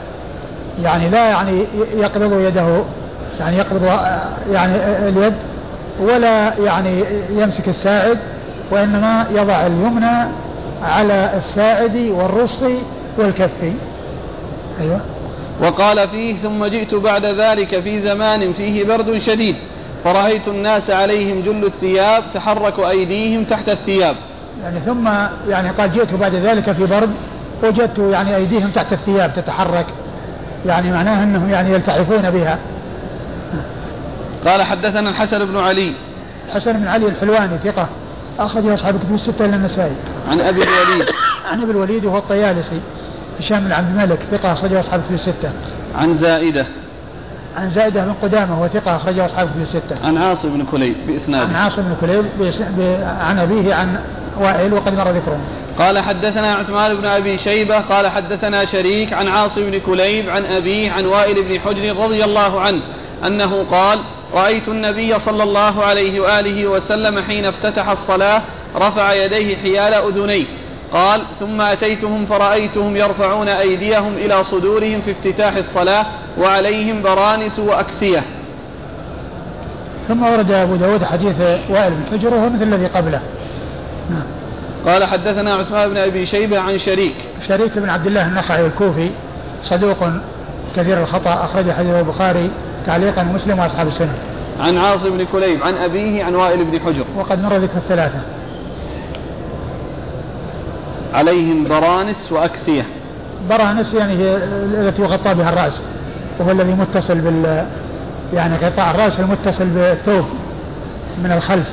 يعني لا يعني يقبض يده يعني يقبض يعني اليد ولا يعني يمسك الساعد وإنما يضع اليمنى على الساعد والرسغ والكف. أيوة. وقال فيه ثم جئت بعد ذلك في زمان فيه برد شديد فرأيت الناس عليهم جل الثياب تحرك أيديهم تحت الثياب. يعني ثم يعني قال جئت بعد ذلك في برد وجدت يعني أيديهم تحت الثياب تتحرك. يعني معناه أنهم يعني يلتحفون بها. قال حدثنا الحسن بن علي. الحسن بن علي الحلواني ثقة. أخرج أصحاب كتب الستة إلى النسائي. عن أبي الوليد. <coughs> عن أبي الوليد وهو الطيالسي. هشام بن عبد الملك ثقة أخرجه أصحاب كتب الستة. عن زائدة. عن زائدة بن قدامة وهو ثقة أخرجه أصحاب كتب الستة. عن عاصم بن كليب بإسناده. عن عاصم بن كليب عن أبيه عن وائل وقد مر ذكره. قال حدثنا عثمان بن أبي شيبة قال حدثنا شريك عن عاصم بن كليب عن أبيه عن وائل بن حجر رضي الله عنه أنه قال رأيت النبي صلى الله عليه وآله وسلم حين افتتح الصلاة رفع يديه حيال أذنيه. قال ثم أتيتهم فرأيتهم يرفعون أيديهم إلى صدورهم في افتتاح الصلاة وعليهم برانس وأكسية. ثم ورد أبو داود حديث وائل بن حجر وهو مثل الذي قبله. نعم. قال حدثنا عثمان بن أبي شيبة عن شريك. شريك بن عبد الله النخعي الكوفي صدوق كثير الخطأ أخرج حديث البخاري تعليقا مسلم وأصحاب السنن. عن عاصم بن كليب عن أبيه عن وائل بن حجر. وقد مر ذكر الثلاثة. عليهم برانس وأكسية برانس يعني هي التي يغطى بها الرأس وهو الذي متصل بال يعني غطاء الرأس المتصل بالثوب من الخلف.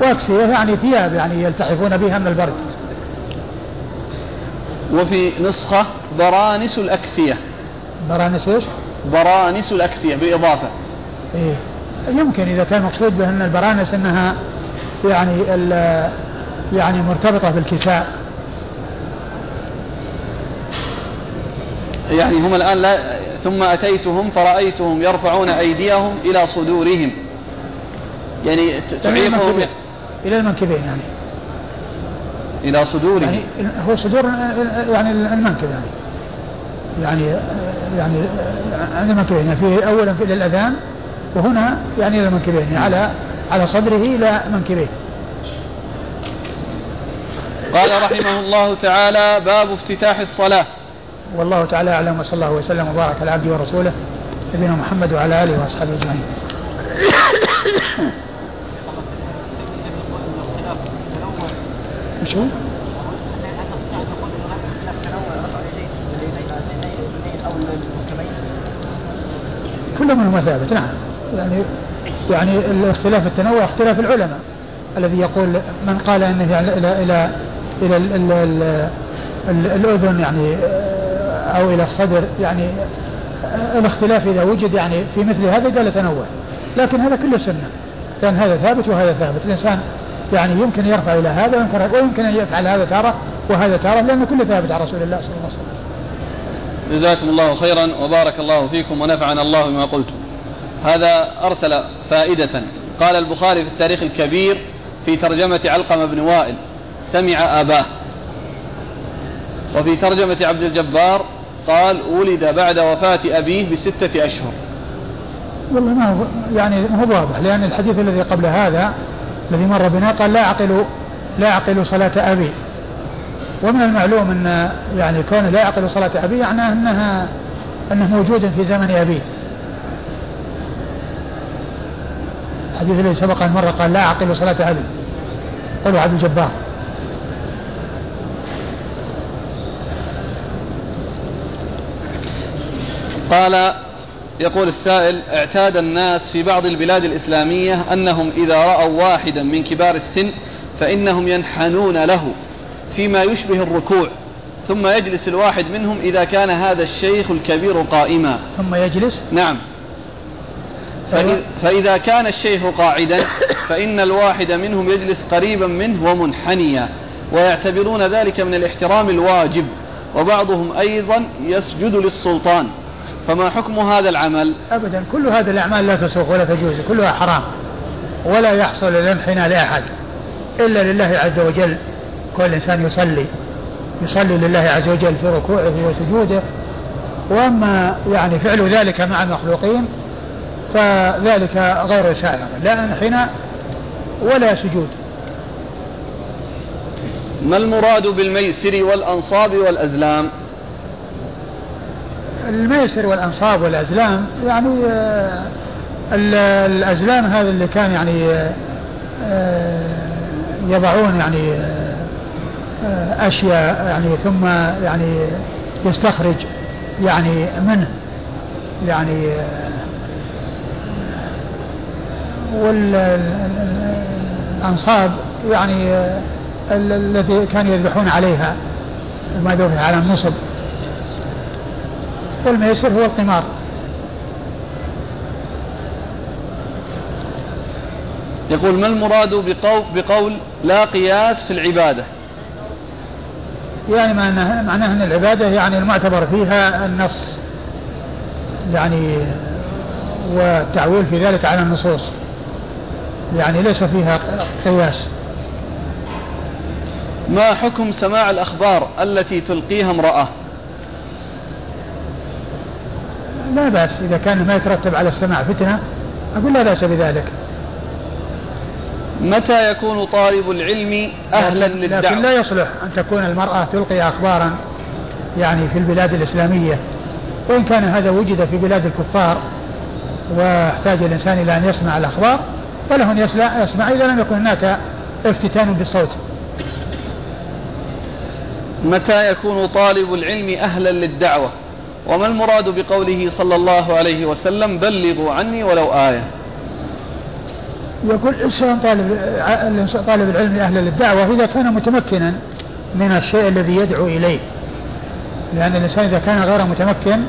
وأكسية يعني ثياب يعني يلتحفون بها من البرد. وفي نسخة برانس الأكسية برانس إيش؟ برانس الأكسية بإضافة. إيه. يمكن إذا كان مقصود به أن البرانس أنها يعني يعني مرتبطة بالكساء. يعني هم الآن لا ثم أتيتهم فرأيتهم يرفعون أيديهم إلى صدورهم. يعني تعيقهم إلى المنكبين يعني. إلى صدورهم. يعني هو صدور يعني المنكب يعني. يعني يعني عند المنكبين فيه أولا في الأذان وهنا يعني إلى المنكبين يعني على على صدره إلى منكبيه. قال رحمه الله تعالى باب افتتاح الصلاة. والله تعالى أعلم وصلى الله وسلم وبارك على عبده ورسوله نبينا محمد وعلى آله وأصحابه أجمعين. <coughs> شو؟ كل منهما ثابت نعم. يعني يعني الاختلاف التنوع اختلاف العلماء. الذي يقول من قال إنه يعني إلى إلى إلى, الأذن يعني أو إلى الصدر يعني الاختلاف إذا وجد يعني في مثل هذا قال تنوع. لكن هذا كله سنة. لأن هذا ثابت وهذا ثابت. الإنسان يعني يمكن يرفع إلى هذا ويمكن أن يفعل هذا تارة وهذا تارة لأنه كله ثابت عن رسول الله صلى الله عليه وسلم. جزاكم الله خيرا وبارك الله فيكم ونفعنا الله بما قلتم. هذا أرسل فائدة. قال البخاري في التاريخ الكبير في ترجمة علقمة بن وائل سمع أباه. وفي ترجمة عبد الجبار قال ولد بعد وفاة أبيه بستة أشهر. والله ما هو يعني ما هو واضح لأن الحديث الذي قبل هذا الذي مر بنا قال لا أعقل لا أعقل صلاة أبي. ومن المعلوم أن يعني كونه لا يعقل صلاة أبي يعني أنها أنه موجود في زمن أبيه. الحديث الذي سبق أن مر قال لا أعقل صلاة أبي. قالوا عبد الجبار. قال يقول السائل اعتاد الناس في بعض البلاد الإسلامية أنهم إذا رأوا واحدا من كبار السن فإنهم ينحنون له. فيما يشبه الركوع ثم يجلس الواحد منهم إذا كان هذا الشيخ الكبير قائما. ثم يجلس؟ نعم. فإذا كان الشيخ قاعدا فإن الواحد منهم يجلس قريبا منه ومنحنيا ويعتبرون ذلك من الاحترام الواجب وبعضهم أيضا يسجد للسلطان. فما حكم هذا العمل؟ أبدا كل هذه الأعمال لا تسوق ولا تجوز كلها حرام ولا يحصل الانحناء لأحد إلا لله عز وجل. كل إنسان يصلي يصلي لله عز وجل في ركوعه وسجوده. وأما يعني فعل ذلك مع المخلوقين فذلك غير سائغ لا انحناء ولا سجود. ما المراد بالميسر والأنصاب والأزلام؟ الميسر والأنصاب والأزلام يعني آه، الأزلام هذا اللي كان يعني آه، يضعون يعني آه، أشياء يعني ثم يعني يستخرج يعني منه. يعني والأنصاب يعني الذي كانوا يذبحون عليها ما ذبح على النصب. والميسر هو القمار. يقول ما المراد بقول, بقول لا قياس في العبادة؟ يعني معناه, معناه أن العبادة يعني المعتبر فيها النص. يعني والتعويل في ذلك على النصوص. يعني ليس فيها قياس. ما حكم سماع الأخبار التي تلقيها امرأة؟ لا بأس إذا كان ما يترتب على السماع فتنة أقول لا بأس بذلك. متى يكون طالب العلم أهلا للدعوة لكن لا يصلح أن تكون المرأة تلقي أخبارا يعني في البلاد الإسلامية. وإن كان هذا وجد في بلاد الكفار واحتاج الإنسان إلى أن يسمع الأخبار فله أن يسمع إذا لم يكن هناك افتتان بالصوت. متى يكون طالب العلم أهلا للدعوة؟ وما المراد بقوله صلى الله عليه وسلم بلغوا عني ولو آية؟ يقول الإنسان طالب طالب العلم أهلا للدعوة إذا كان متمكنا من الشيء الذي يدعو إليه. لأن الإنسان إذا كان غير متمكن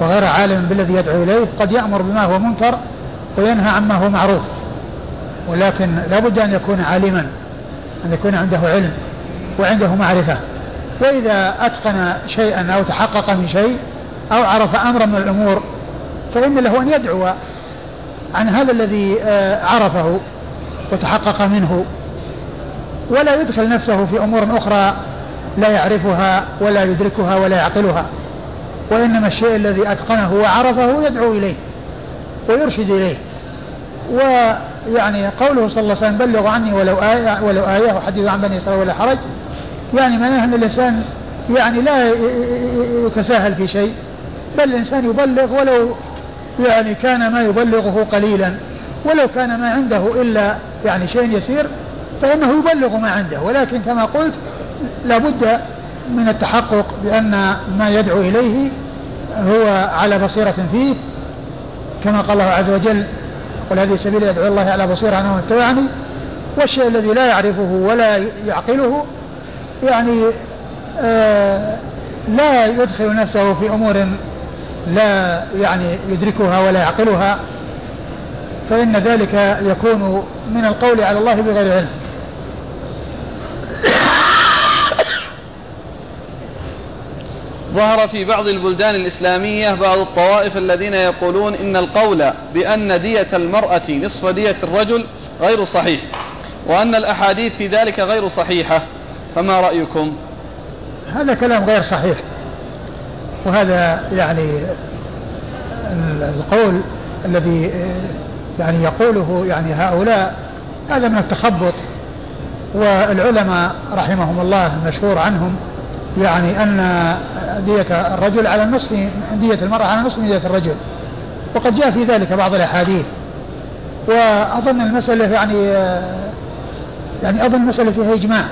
وغير عالم بالذي يدعو إليه قد يأمر بما هو منكر وينهى عما هو معروف. ولكن لا بد أن يكون عالما أن يكون عنده علم وعنده معرفة. وإذا أتقن شيئا أو تحقق من شيء أو عرف أمرا من الأمور فإن له أن يدعو عن هذا الذي آه، عرفه وتحقق منه. ولا يدخل نفسه في أمور أخرى لا يعرفها ولا يدركها ولا يعقلها. وإنما الشيء الذي أتقنه وعرفه يدعو إليه ويرشد إليه. ويعني قوله صلى الله عليه وسلم بلغوا عني ولو آية ولو آية وحدثوا عن بني إسرائيل ولا حرج. يعني معناه أن الإنسان يعني لا يتساهل في شيء بل الإنسان يبلغ ولو يعني كان ما يبلغه قليلا. ولو كان ما عنده إلا يعني شيء يسير فإنه يبلغ ما عنده. ولكن كما قلت لابد من التحقق بأن ما يدعو إليه هو على بصيرة فيه. كما قال الله عز وجل قل هذه سبيل يدعو الله على بصيرة أنا ومن اتبعني. والشيء الذي لا يعرفه ولا يعقله يعني آه لا يدخل نفسه في أمور لا يعني يدركها ولا يعقلها فإن ذلك يكون من القول على الله بغير علم. ظهر في بعض البلدان الإسلامية بعض الطوائف الذين يقولون إن القول بأن دية المرأة نصف دية الرجل غير صحيح وأن الأحاديث في ذلك غير صحيحة فما رأيكم؟ هذا كلام غير صحيح. وهذا يعني القول الذي يعني يقوله يعني هؤلاء هذا من التخبط. والعلماء رحمهم الله المشهور عنهم يعني أن دية الرجل على النصف دية المرأة على نصف دية الرجل. وقد جاء في ذلك بعض الأحاديث. وأظن المسألة يعني يعني أظن المسألة فيها إجماع.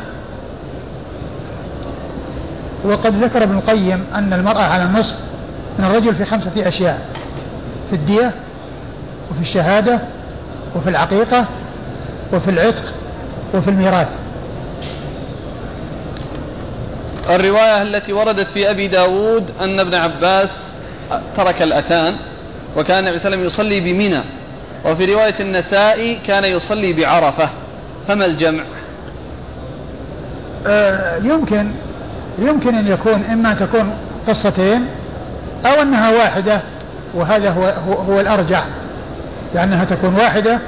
وقد ذكر ابن القيم أن المرأة على النصف من الرجل في خمسة أشياء في الدية وفي الشهادة وفي العقيقة وفي العتق وفي الميراث. الرواية التي وردت في أبي داود أن ابن عباس ترك الأتان وكان النبي صلى الله عليه وسلم يصلي بمنى وفي رواية النسائي كان يصلي بعرفة فما الجمع؟ آه يمكن يمكن أن يكون إما أن تكون قصتين أو أنها واحدة وهذا هو, هو, هو الأرجح لأنها تكون واحدة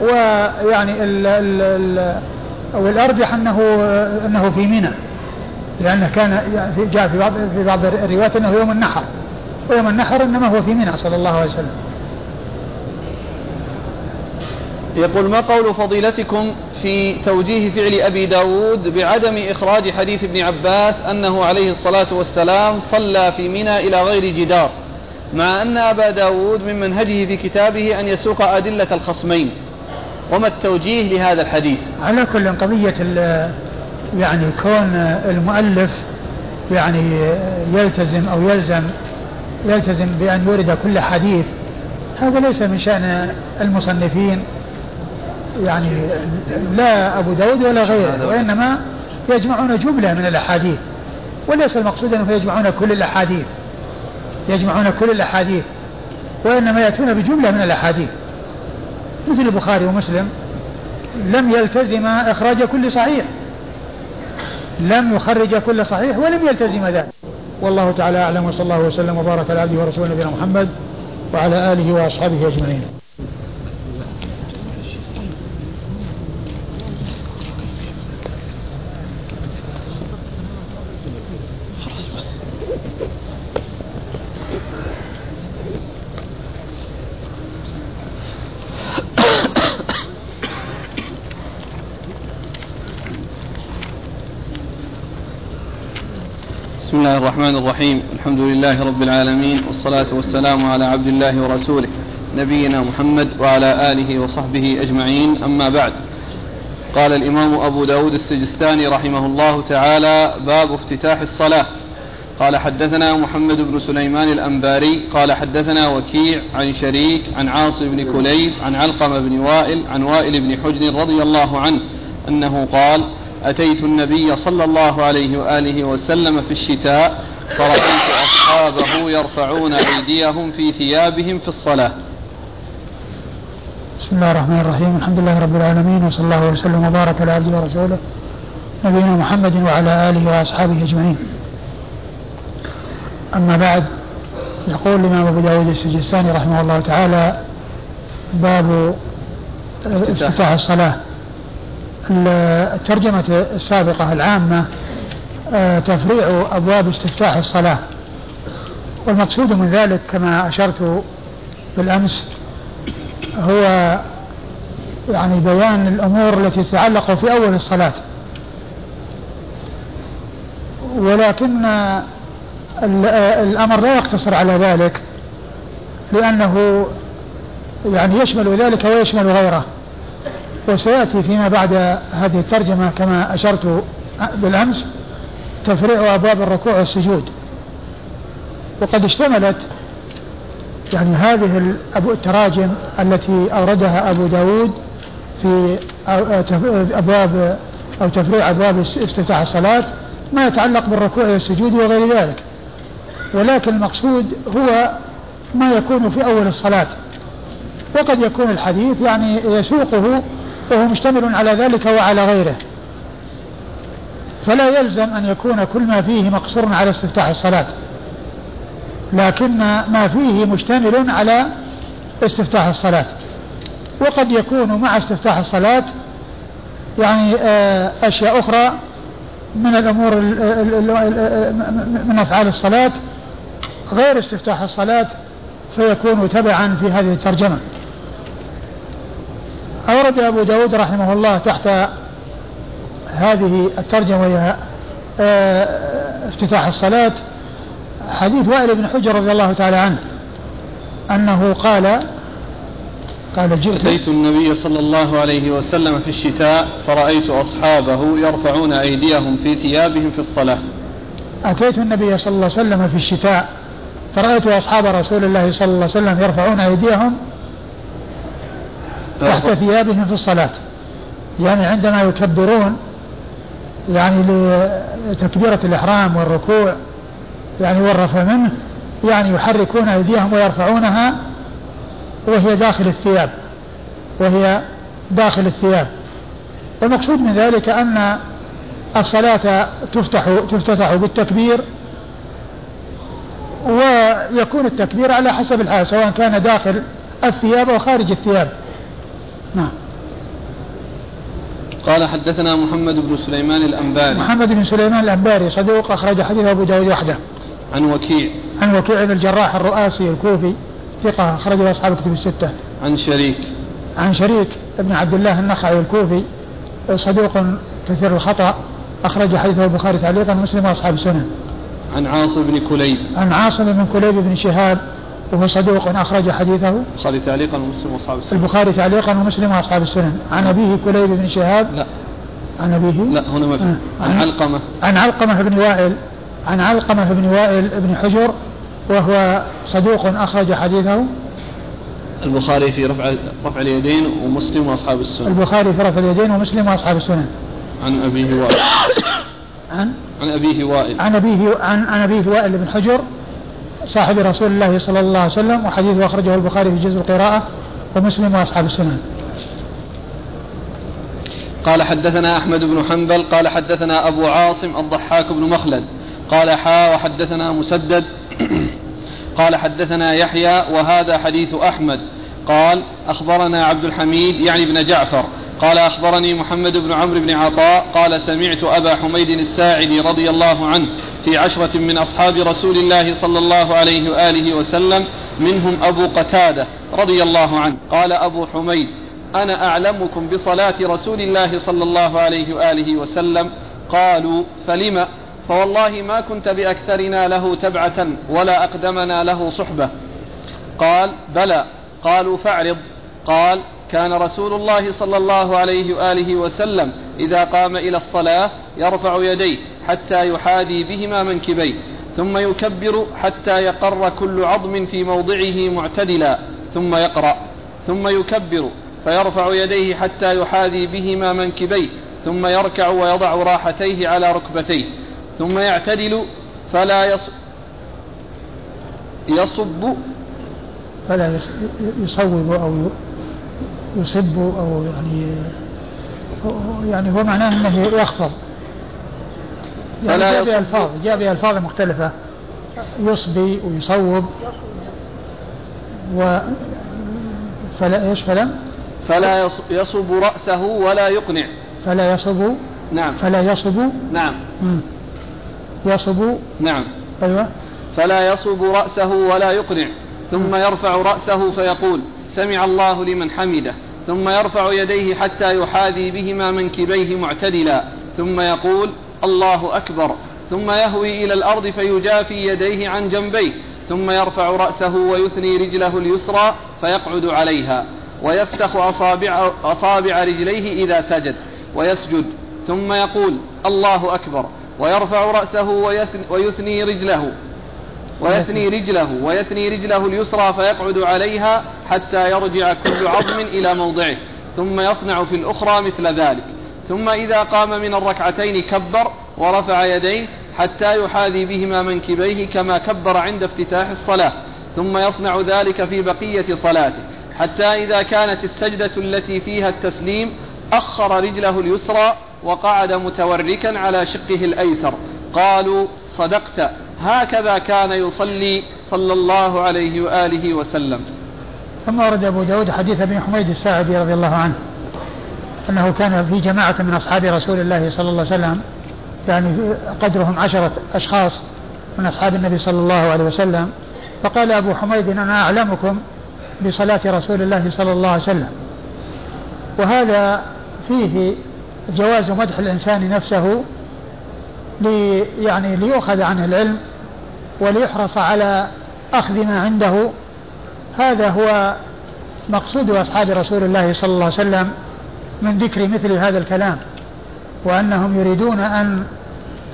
ويعني ال ال ال والأرجح أنه أنه في منى لأنه كان جاء في بعض في بعض الروايات أنه يوم النحر ويوم النحر إنما هو في منى صلى الله عليه وسلم. يقول ما قول فضيلتكم في توجيه فعل أبي داود بعدم إخراج حديث ابن عباس أنه عليه الصلاة والسلام صلى في منى إلى غير جدار مع أن أبا داود من منهجه في كتابه أن يسوق أدلة الخصمين. وما التوجيه لهذا الحديث؟ على كل قضية يعني كون المؤلف يعني يلتزم أو يلزم يلتزم بأن يورد كل حديث هذا ليس من شأن المصنفين. يعني لا أبو داود ولا غيره وإنما يجمعون جملة من الأحاديث. وليس المقصود أنهم يجمعون كل الأحاديث. يجمعون كل الأحاديث. وإنما يأتون بجملة من الأحاديث. مثل البخاري ومسلم. لم يلتزم إخراج كل صحيح. لم يخرج كل صحيح ولم يلتزم ذلك. والله تعالى أعلم وصلى الله وسلم وبارك على عبده ورسوله نبينا محمد وعلى آله وأصحابه أجمعين بسم الله الرحمن الرحيم. الحمد لله رب العالمين والصلاة والسلام على عبد الله ورسوله نبينا محمد وعلى آله وصحبه أجمعين. أما بعد قال الإمام أبو داود السجستاني رحمه الله تعالى باب افتتاح الصلاة. قال حدثنا محمد بن سليمان الأنباري قال حدثنا وكيع عن شريك عن عاصم بن كليب عن علقمة بن وائل عن وائل بن حجر رضي الله عنه أنه قال أتيت النبي صلى الله عليه وآله وسلم في الشتاء فرأيت أصحابه يرفعون أيديهم في ثيابهم في الصلاة. بسم الله الرحمن الرحيم. الحمد لله رب العالمين وصلى الله وسلم وبارك على عبده ورسوله نبينا محمد وعلى آله وأصحابه أجمعين. أما بعد يقول الإمام أبو داود السجستاني رحمه الله تعالى باب افتتاح. الصلاة. الترجمة السابقة العامة آه، تفريع أبواب استفتاح الصلاة. والمقصود من ذلك كما أشرت بالأمس هو يعني بيان الأمور التي تتعلق في أول الصلاة. ولكن الأمر لا يقتصر على ذلك لأنه يعني يشمل ذلك ويشمل غيره. وسيأتي فيما بعد هذه الترجمة كما أشرت بالأمس تفريع أبواب الركوع والسجود. وقد اشتملت يعني هذه التراجم التي أوردها أبو داود في أبواب أو تفريع أبواب افتتاح الصلاة ما يتعلق بالركوع والسجود وغير ذلك. ولكن المقصود هو ما يكون في أول الصلاة. وقد يكون الحديث يعني يسوقه وهو مشتمل على ذلك وعلى غيره. فلا يلزم أن يكون كل ما فيه مقصور على استفتاح الصلاة لكن ما فيه مشتمل على استفتاح الصلاة. وقد يكون مع استفتاح الصلاة يعني آه، أشياء أخرى من الأمور من أفعال الصلاة. غير استفتاح الصلاة فيكون تبعا في هذه الترجمة. أورد أبو داود رحمه الله تحت هذه الترجمة وهي آه، افتتاح الصلاة حديث وائل بن حجر رضي الله تعالى عنه أنه قال قال جئت. أتيت النبي صلى الله عليه وسلم في الشتاء فرأيت أصحابه يرفعون أيديهم في ثيابهم في الصلاة. أتيت النبي صلى الله عليه وسلم في الشتاء فرأيت أصحاب رسول الله صلى الله عليه وسلم يرفعون أيديهم تحت ثيابهم في الصلاة. يعني عندما يكبرون يعني لتكبيرة الإحرام والركوع يعني والرفع منه يعني يحركون أيديهم ويرفعونها وهي داخل الثياب. وهي داخل الثياب. والمقصود من ذلك أن الصلاة تفتح تفتتح بالتكبير ويكون التكبير على حسب الحال سواء كان داخل الثياب أو خارج الثياب. نعم. قال حدثنا محمد بن سليمان الأنباري. محمد بن سليمان الأنباري صدوق أخرج حديث أبو داود وحده. عن وكيع. عن وكيع بن الجراح الرؤاسي الكوفي ثقة أخرجه أصحاب الكتب الستة. عن شريك. عن شريك بن عبد الله النخعي الكوفي صدوق كثير الخطأ أخرج حديثه البخاري تعليقا مسلم وأصحاب السنن عن عاصم بن كليب. عن عاصم بن كليب بن شهاب وهو صدوق أخرج حديثه البخاري تعليقا ومسلم وأصحاب السنن. البخاري تعليقا ومسلم وأصحاب السنن. عن أبيه كليب بن شهاب. لا. عن أبيه؟ لا هنا ما في. آه. عن علقمة. عن علقمة بن وائل. عن علقمة بن وائل بن حجر. وهو صدوق أخرج حديثه. البخاري في رفع رفع اليدين ومسلم وأصحاب السنن. البخاري في رفع اليدين ومسلم وأصحاب السنن. عن أبيه وائل. عن؟ عن أبيه وائل. عن أبيه عن عن أبيه وائل بن حجر. صاحب رسول الله صلى الله عليه وسلم وحديثه أخرجه البخاري في جزء القراءة ومسلم وأصحاب السنن قال حدثنا أحمد بن حنبل قال حدثنا أبو عاصم الضحاك بن مخلد قال حا وحدثنا مسدد. <clears throat> قال حدثنا يحيى وهذا حديث أحمد. قال أخبرنا عبد الحميد يعني ابن جعفر قال أخبرني محمد بن عمرو بن عطاء قال سمعت أبا حميد الساعدي رضي الله عنه في عشرة من أصحاب رسول الله صلى الله عليه وآله وسلم منهم أبو قتادة رضي الله عنه. قال أبو حميد أنا أعلمكم بصلاة رسول الله صلى الله عليه وآله وسلم. قالوا فلم؟ فوالله ما كنت بأكثرنا له تبعة ولا أقدمنا له صحبة. قال بلى. قالوا فاعرض. قال كان رسول الله صلى الله عليه وآله وسلم إذا قام إلى الصلاة يرفع يديه حتى يحاذي بهما منكبيه ثم يكبر حتى يقر كل عظم في موضعه معتدلا ثم يقرأ ثم يكبر فيرفع يديه حتى يحاذي بهما منكبيه ثم يركع ويضع راحتيه على ركبتيه ثم يعتدل فلا يص يصب فلا يص- يصوب أو يصب أو يعني يعني هو معناه أنه يخفض. يعني جاء يصب. بألفاظ جاء بألفاظ مختلفة. يصبي ويصوب. و فلا إيش فلا؟ فلا يص- يصب رأسه ولا يقنع. فلا يصب. نعم. فلا يصب. نعم. يصب. نعم. أيوه. فلا يصب رأسه ولا يقنع. ثم يرفع رأسه فيقول سمع الله لمن حمده. ثم يرفع يديه حتى يحاذي بهما منكبيه معتدلا. ثم يقول الله أكبر. ثم يهوي إلى الأرض فيجافي يديه عن جنبيه. ثم يرفع رأسه ويثني رجله اليسرى فيقعد عليها. ويفتح أصابع, أصابع رجليه إذا سجد ويسجد. ثم يقول الله أكبر. ويرفع رأسه ويثني رجله. ويثني رجله ويثني رجله اليسرى فيقعد عليها حتى يرجع كل عظم إلى موضعه. ثم يصنع في الأخرى مثل ذلك. ثم إذا قام من الركعتين كبر ورفع يديه حتى يحاذي بهما منكبيه كما كبر عند افتتاح الصلاة. ثم يصنع ذلك في بقية صلاته. حتى إذا كانت السجدة التي فيها التسليم أخر رجله اليسرى وقعد متوركا على شقه الأيسر. قالوا صدقت. هكذا كان يصلي صلى الله عليه وآله وسلم. ثم ورد أبو داود حديث أبي حميد الساعدي رضي الله عنه أنه كان في جماعة من أصحاب رسول الله صلى الله عليه وسلم يعني قدرهم عشرة أشخاص من أصحاب النبي صلى الله عليه وسلم فقال أبو حميد أنا أعلمكم بصلاة رسول الله صلى الله عليه وسلم. وهذا فيه جواز مدح الإنسان نفسه لي يعني ليؤخذ عنه العلم وليحرص على أخذ ما عنده. هذا هو مقصود أصحاب رسول الله صلى الله عليه وسلم من ذكر مثل هذا الكلام وأنهم يريدون أن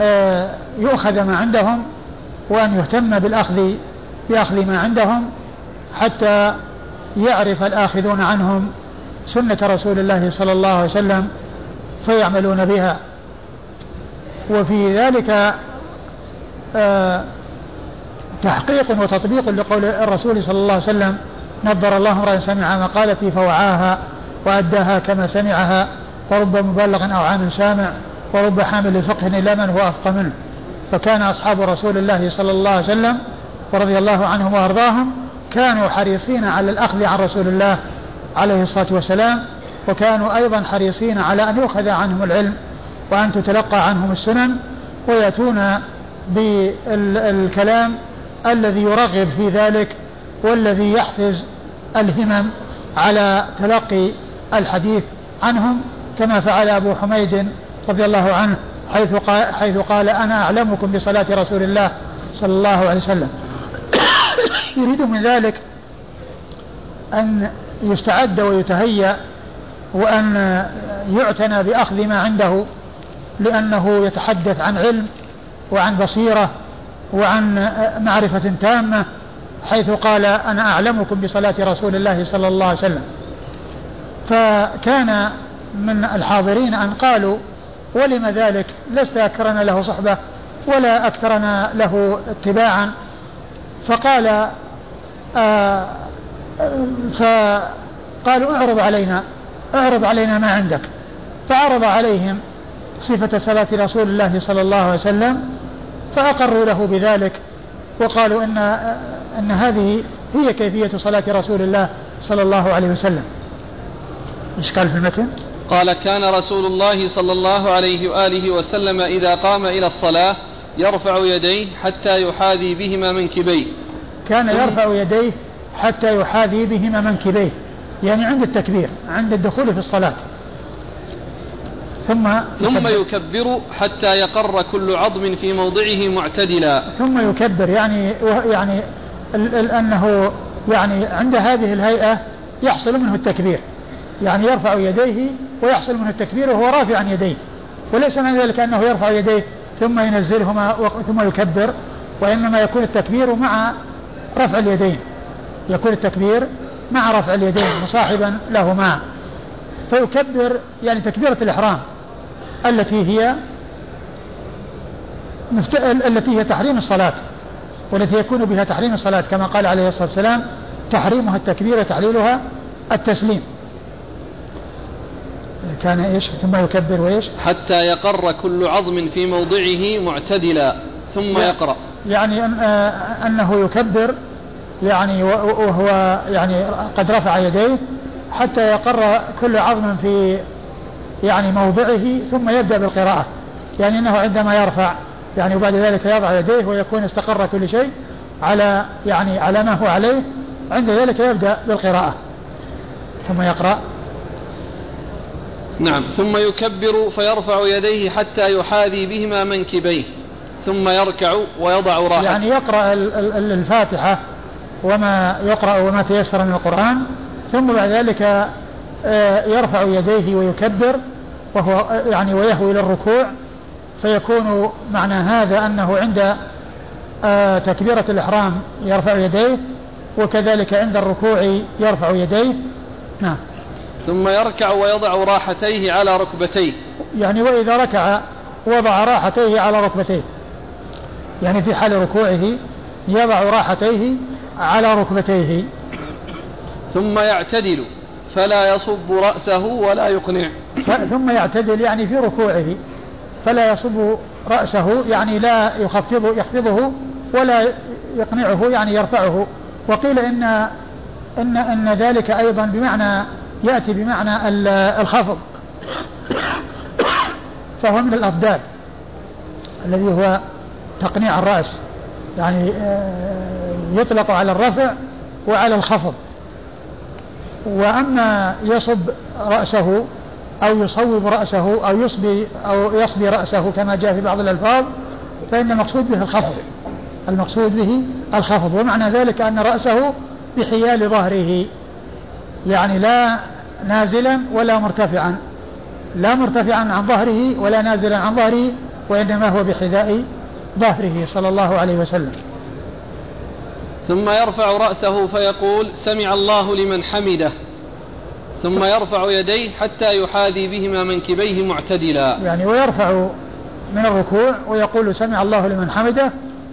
آه، يؤخذ ما عندهم وأن يهتم بالأخذ بأخذ ما عندهم حتى يعرف الآخذون عنهم سنة رسول الله صلى الله عليه وسلم فيعملون بها. وفي ذلك آه، تحقيق وتطبيق لقول الرسول صلى الله عليه وسلم نبر الله امرأ سمع مقالتي فوعاها وأداها كما سمعها ورب مبلغ أو عام سامع ورب حامل فقه إلى من هو أفقه منه. فكان أصحاب رسول الله صلى الله عليه وسلم ورضي الله عنهم وأرضاهم كانوا حريصين على الأخذ عن رسول الله عليه الصلاة والسلام وكانوا أيضا حريصين على أن يؤخذ عنهم العلم. وأن تتلقى عنهم السنن ويأتون بالكلام الذي يرغب في ذلك والذي يحفز الهمم على تلقي الحديث عنهم كما فعل أبو حميد رضي الله عنه حيث قال, حيث قال أنا أعلمكم بصلاة رسول الله صلى الله عليه وسلم. <coughs> يريد من ذلك أن يستعد ويتهيأ وأن يعتنى بأخذ ما عنده لأنه يتحدث عن علم وعن بصيرة وعن معرفة تامة حيث قال أنا أعلمكم بصلاة رسول الله صلى الله عليه وسلم. فكان من الحاضرين أن قالوا ولم ذلك؟ لست أكثرنا له صحبة ولا أكثرنا له اتباعا. فقال آه فقالوا اعرض علينا اعرض علينا ما عندك. فعرض عليهم صفة صلاة رسول الله صلى الله عليه وسلم فأقروا له بذلك وقالوا أن أن هذه هي كيفية صلاة رسول الله صلى الله عليه وسلم. إيش قال في المتن؟ قال كان رسول الله صلى الله عليه وآله وسلم إذا قام إلى الصلاة يرفع يديه حتى يحاذي بهما منكبيه. كان يرفع يديه حتى يحاذي بهما منكبيه يعني عند التكبير عند الدخول في الصلاة. ثم ثم يكبر. حتى يقر كل عظم في موضعه معتدلا. ثم يكبر يعني يعني أنه يعني عند هذه الهيئة يحصل منه التكبير. يعني يرفع يديه ويحصل منه التكبير وهو رافعا يديه. وليس من ذلك أنه يرفع يديه ثم ينزلهما ثم يكبر وإنما يكون التكبير مع رفع اليدين. يكون التكبير مع رفع اليدين مصاحبا لهما. فيكبر يعني تكبيرة الإحرام. التي هي التي هي تحريم الصلاة والتي يكون بها تحريم الصلاة كما قال عليه الصلاة والسلام تحريمها التكبير وتحليلها التسليم. كان إيش؟ ثم يكبر وإيش؟ حتى يقر كل عظم في موضعه معتدلا ثم يقرأ. يعني أن آه، أنه يكبر يعني وهو يعني قد رفع يديه حتى يقر كل عظم في يعني موضعه ثم يبدأ بالقراءة. يعني أنه عندما يرفع يعني وبعد ذلك يضع يديه ويكون استقر كل شيء على يعني على ما هو عليه عند ذلك يبدأ بالقراءة. ثم يقرأ. نعم. ثم يكبر فيرفع يديه حتى يحاذي بهما منكبيه. ثم يركع ويضع راحته. يعني يقرأ الفاتحة وما يقرأ وما تيسر من القرآن ثم بعد ذلك يرفع يديه ويكبر وهو يعني ويهوي إلى الركوع فيكون معنى هذا أنه عند آه، تكبيرة الإحرام يرفع يديه وكذلك عند الركوع يرفع يديه. نعم. ثم يركع ويضع راحتيه على ركبتيه. يعني وإذا ركع وضع راحتيه على ركبتيه. يعني في حال ركوعه يضع راحتيه على ركبتيه. ثم يعتدل. فلا يصب رأسه ولا يقنع. ثم يعتدل يعني في ركوعه. فلا يصب رأسه يعني لا يخفضه يخفضه ولا يقنعه يعني يرفعه. وقيل إن إن إن ذلك أيضا بمعنى يأتي بمعنى الخفض. فهو من الأضداد الذي هو تقنيع الرأس. يعني آه، يطلق على الرفع وعلى الخفض. وأما يصب رأسه أو يصوب رأسه أو يصبي أو يصبي رأسه كما جاء في بعض الألفاظ فإن المقصود به الخفض. المقصود به الخفض. ومعنى ذلك أن رأسه بحيال ظهره يعني لا نازلا ولا مرتفعا. لا مرتفعا عن ظهره ولا نازلا عن ظهره وإنما هو بحذاء ظهره صلى الله عليه وسلم. ثم يرفع رأسه فيقول سمع الله لمن حمده. ثم يرفع يديه حتى يحاذي بهما منكبيه معتدلا. يعني ويرفع من الركوع ويقول سمع الله لمن حمده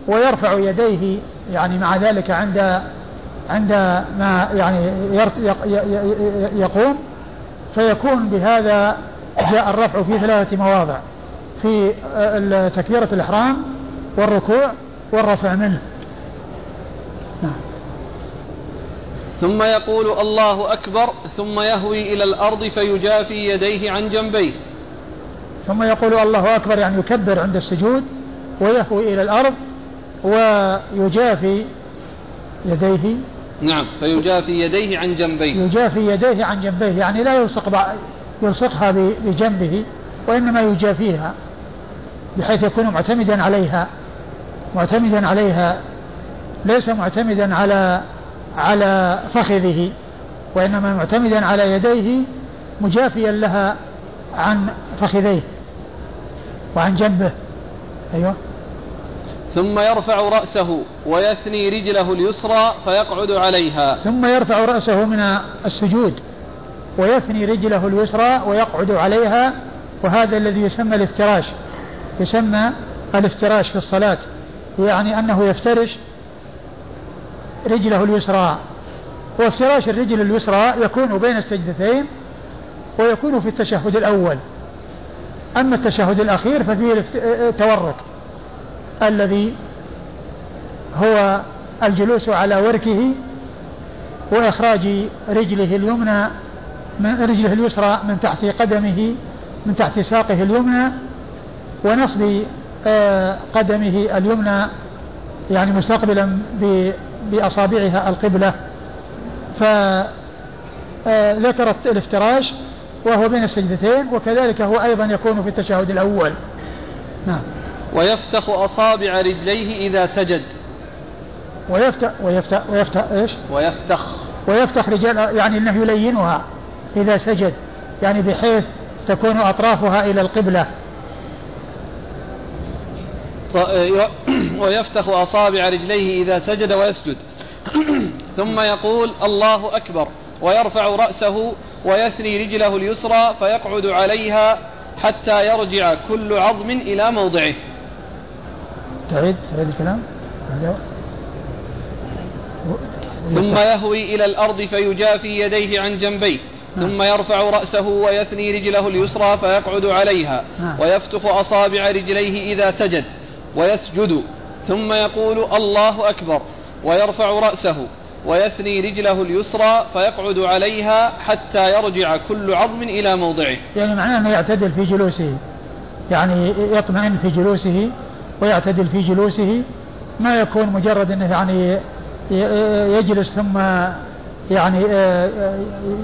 ويرفع يديه يعني مع ذلك عند عند ما يعني يقوم. فيكون بهذا جاء الرفع في ثلاثة مواضع. في تكبيرة الإحرام والركوع والرفع منه نعم ثم يقول الله أكبر ثم يهوي إلى الأرض فيجافي يديه عن جنبيه. ثم يقول الله أكبر يعني يكبر عند السجود ويهوي إلى الأرض ويجافي يديه. نعم فيجافي يديه عن جنبيه. يجافي يديه عن جنبيه يعني لا يلصق يلصقها بجنبه وإنما يجافيها بحيث يكون معتمدا عليها معتمدا عليها ليس معتمدا على على فخذه وإنما معتمدا على يديه مجافيا لها عن فخذيه وعن جنبه. أيوه. ثم يرفع رأسه ويثني رجله اليسرى فيقعد عليها. ثم يرفع رأسه من السجود ويثني رجله اليسرى ويقعد عليها وهذا الذي يسمى الافتراش. يسمى الافتراش في الصلاة يعني أنه يفترش رجله اليسرى وافتراش الرجل اليسرى يكون بين السجدتين ويكون في التشهد الأول. أما التشهد الأخير ففيه التورك الذي هو الجلوس على وركه وإخراج رجله اليمنى من رجله اليسرى من تحت قدمه من تحت ساقه اليمنى ونصب آه، قدمه اليمنى يعني مستقبلا بأصابعها القبلة. فذكر الافتراش وهو بين السجدتين وكذلك هو أيضا يكون في التشهد الأول. نعم. ويفتح أصابع رجليه إذا سجد. ويفتح ويفتح ويفتح إيش؟ ويفتح ويفتح رجال يعني إنه يلينها إذا سجد يعني بحيث تكون أطرافها إلى القبلة. <clears throat> ويفتح أصابع رجليه إذا سجد ويسجد. <clears throat> ثم يقول الله أكبر ويرفع رأسه ويثني رجله اليسرى فيقعد عليها حتى يرجع كل عظم إلى موضعه. تعيد تعيد الكلام. ثم يهوي إلى الأرض فيجافي يديه عن جنبيه. نعم. ثم يرفع رأسه ويثني رجله اليسرى فيقعد عليها. نعم. ويفتح أصابع رجليه إذا سجد. ويسجد ثم يقول الله أكبر ويرفع رأسه ويثني رجله اليسرى فيقعد عليها حتى يرجع كل عظم إلى موضعه. يعني معناه أنه يعتدل في جلوسه يعني يطمئن في جلوسه ويعتدل في جلوسه ما يكون مجرد أنه يعني يجلس ثم يعني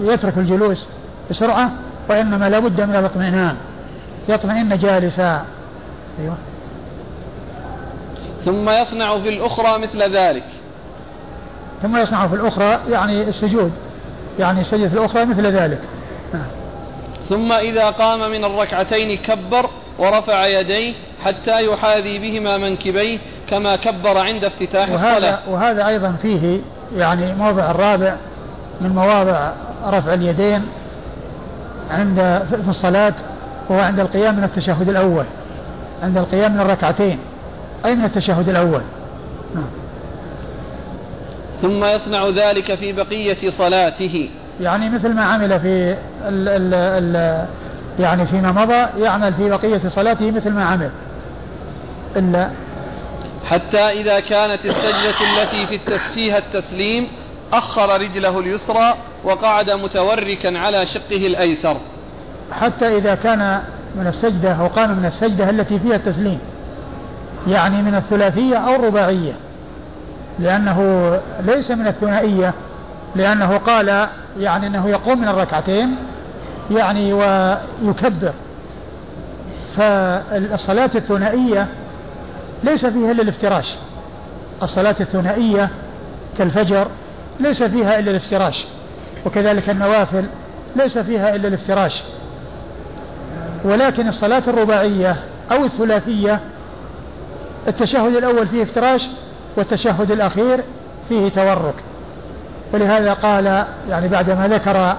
يترك الجلوس بسرعة وإنما لابد من الاطمئنان. يطمئن جالسا. أيوة. ثم يصنع في الأخرى مثل ذلك. ثم يصنع في الأخرى يعني السجود. يعني السجد في الأخرى مثل ذلك. ثم إذا قام من الركعتين كبر ورفع يديه حتى يحاذي بهما منكبيه كما كبر عند افتتاح وهذا الصلاة. وهذا أيضا فيه يعني موضع الرابع من مواضع رفع اليدين عند في الصلاة وهو عند القيام من التشهد الأول عند القيام من الركعتين. أي من التشهد الأول؟ نعم. ثم يصنع ذلك في بقية صلاته. يعني مثل ما عمل في ال ال ال يعني فيما مضى يعمل في بقية صلاته مثل ما عمل. إلا حتى إذا كانت السجدة التي في فيها التسليم أخر رجله اليسرى وقعد متوركا على شقه الأيسر. حتى إذا كان من السجدة أو قام من السجدة التي فيها التسليم. يعني من الثلاثية أو الرباعية لأنه ليس من الثنائية لأنه قال يعني أنه يقوم من الركعتين يعني ويكبر. فالصلاة الثنائية ليس فيها إلا الافتراش. الصلاة الثنائية كالفجر ليس فيها إلا الافتراش وكذلك النوافل ليس فيها إلا الافتراش. ولكن الصلاة الرباعية أو الثلاثية التشهد الأول فيه افتراش والتشهد الأخير فيه تورك. ولهذا قال يعني بعدما ذكر